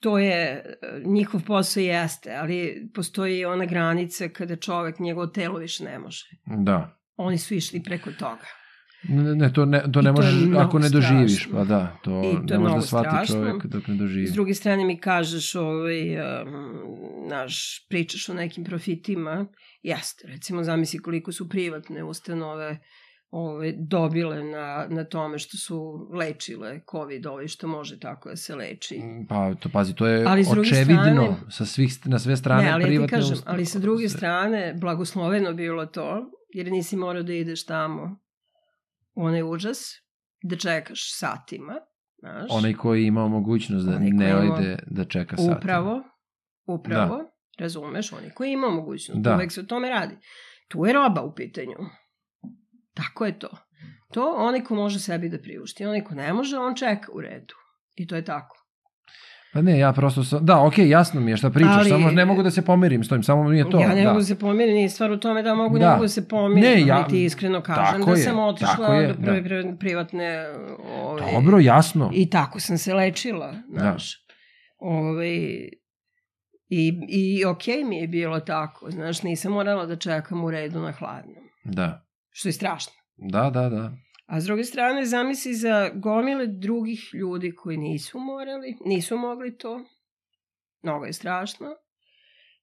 To je, njihov posao jeste, ali postoji ona granica kada čovek, njegovo telo više ne može. Da. Oni su išli preko toga. Ne, ne to ne, to ne možeš ako ne doživiš, strašno. pa da, to, I to ne može da shvati strašno. čovek dok ne doživi. S druge strane mi kažeš, ovaj, naš, pričaš o nekim profitima, jeste, recimo zamisli koliko su privatne ustanove ove, dobile na, na tome što su lečile COVID ovaj što može tako da se leči. Mm, pa to pazi, to je ali očevidno strane, sa svih, na sve strane ne, ali privatne ja ti kažem, ali sa druge strane blagosloveno bilo to, jer nisi morao da ideš tamo u onaj užas, da čekaš satima, znaš. Onaj koji ima mogućnost da ne ojde da čeka satima. Upravo, upravo, da. razumeš, onaj koji ima mogućnost, da. uvek se o tome radi. Tu je roba u pitanju. Tako je to. To onaj ko može sebi da priušti. Onaj ko ne može, on čeka u redu. I to je tako. Pa ne, ja prosto sam, da, okej, okay, jasno mi je šta pričaš, Ali, samo ne mogu da se pomirim s tojim, samo nije to. Ja ne da. mogu da se pomirim, nije stvar u tome da mogu, da. ne mogu da se pomirim, ne, ja, ti iskreno kažem da je, sam otišla je, do prve da. privatne... Ove, Dobro, jasno. I tako sam se lečila, da. znaš. Da. Ove, I, i okej okay mi je bilo tako, znaš, nisam morala da čekam u redu na hladnom. Da. Što je strašno. Da, da, da. A s druge strane, zamisli za gomile drugih ljudi koji nisu morali, nisu mogli to. Mnogo je strašno.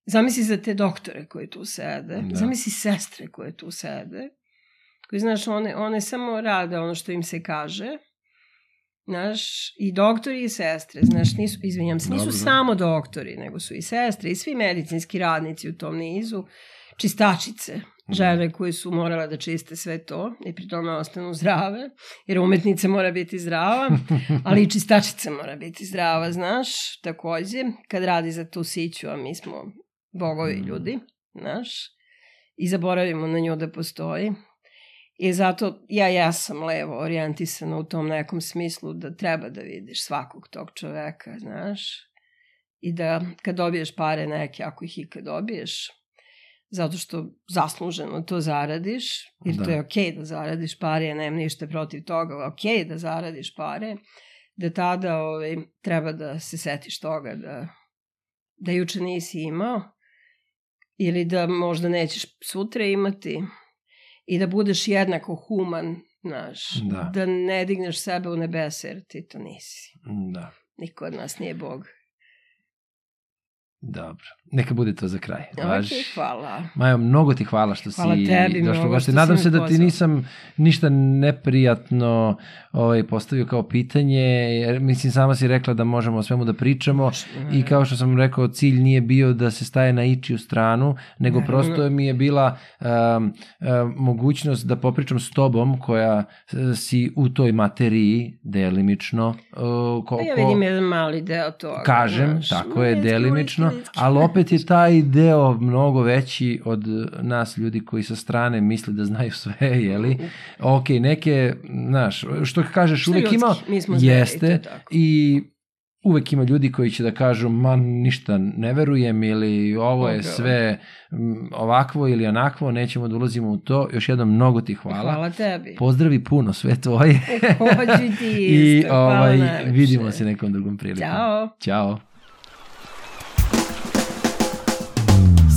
Zamisli za te doktore koji tu sede. Da. Zamisli sestre koje tu sede. Koji, znaš, one, one samo rade ono što im se kaže. Znaš, i doktori i sestre, znaš, nisu, izvinjam se, nisu Dobro. samo doktori, nego su i sestre i svi medicinski radnici u tom nizu, čistačice, žene koje su morale da čiste sve to i pri tome ostanu zdrave, jer umetnica mora biti zdrava, ali i čistačica mora biti zdrava, znaš, takođe, kad radi za tu siću, a mi smo bogovi mm. ljudi, znaš, i zaboravimo na nju da postoji. I zato ja jesam levo orijentisana u tom nekom smislu da treba da vidiš svakog tog čoveka, znaš, i da kad dobiješ pare neke, ako ih ikad dobiješ, zato što zasluženo to zaradiš, jer da. to je okej okay da zaradiš pare, ja nemam ništa protiv toga, okej okay da zaradiš pare, da tada ovaj, treba da se setiš toga da, da juče nisi imao ili da možda nećeš sutra imati i da budeš jednako human, znaš, da. da ne digneš sebe u nebese jer ti to nisi. Da. Niko od nas nije Bog. Dobro. Neka bude to za kraj. Važ... Ok, hvala. Majo, mnogo ti hvala što hvala si tebi, došla gošte. Nadam se da ti nisam ništa neprijatno ovaj, postavio kao pitanje, jer mislim sama si rekla da možemo o svemu da pričamo i kao što sam rekao, cilj nije bio da se staje na ičiju stranu, nego ne, prosto ne. mi je bila um, um, mogućnost da popričam s tobom koja uh, si u toj materiji delimično. Uh, ko, ja vidim jedan mali deo toga. Kažem, znaš, tako je, delimično, ali opet je taj deo mnogo veći od nas ljudi koji sa strane misle da znaju sve, jeli? Ok, neke, znaš, što kažeš, što uvek ima, jeste, i uvek ima ljudi koji će da kažu ma ništa ne verujem ili ovo je sve ovakvo ili onakvo, nećemo da ulazimo u to. Još jednom mnogo ti hvala. Hvala tebi. Pozdravi puno sve tvoje. Hođi ti isto. I ovaj, vidimo se nekom drugom prilikom. Ćao. Ćao.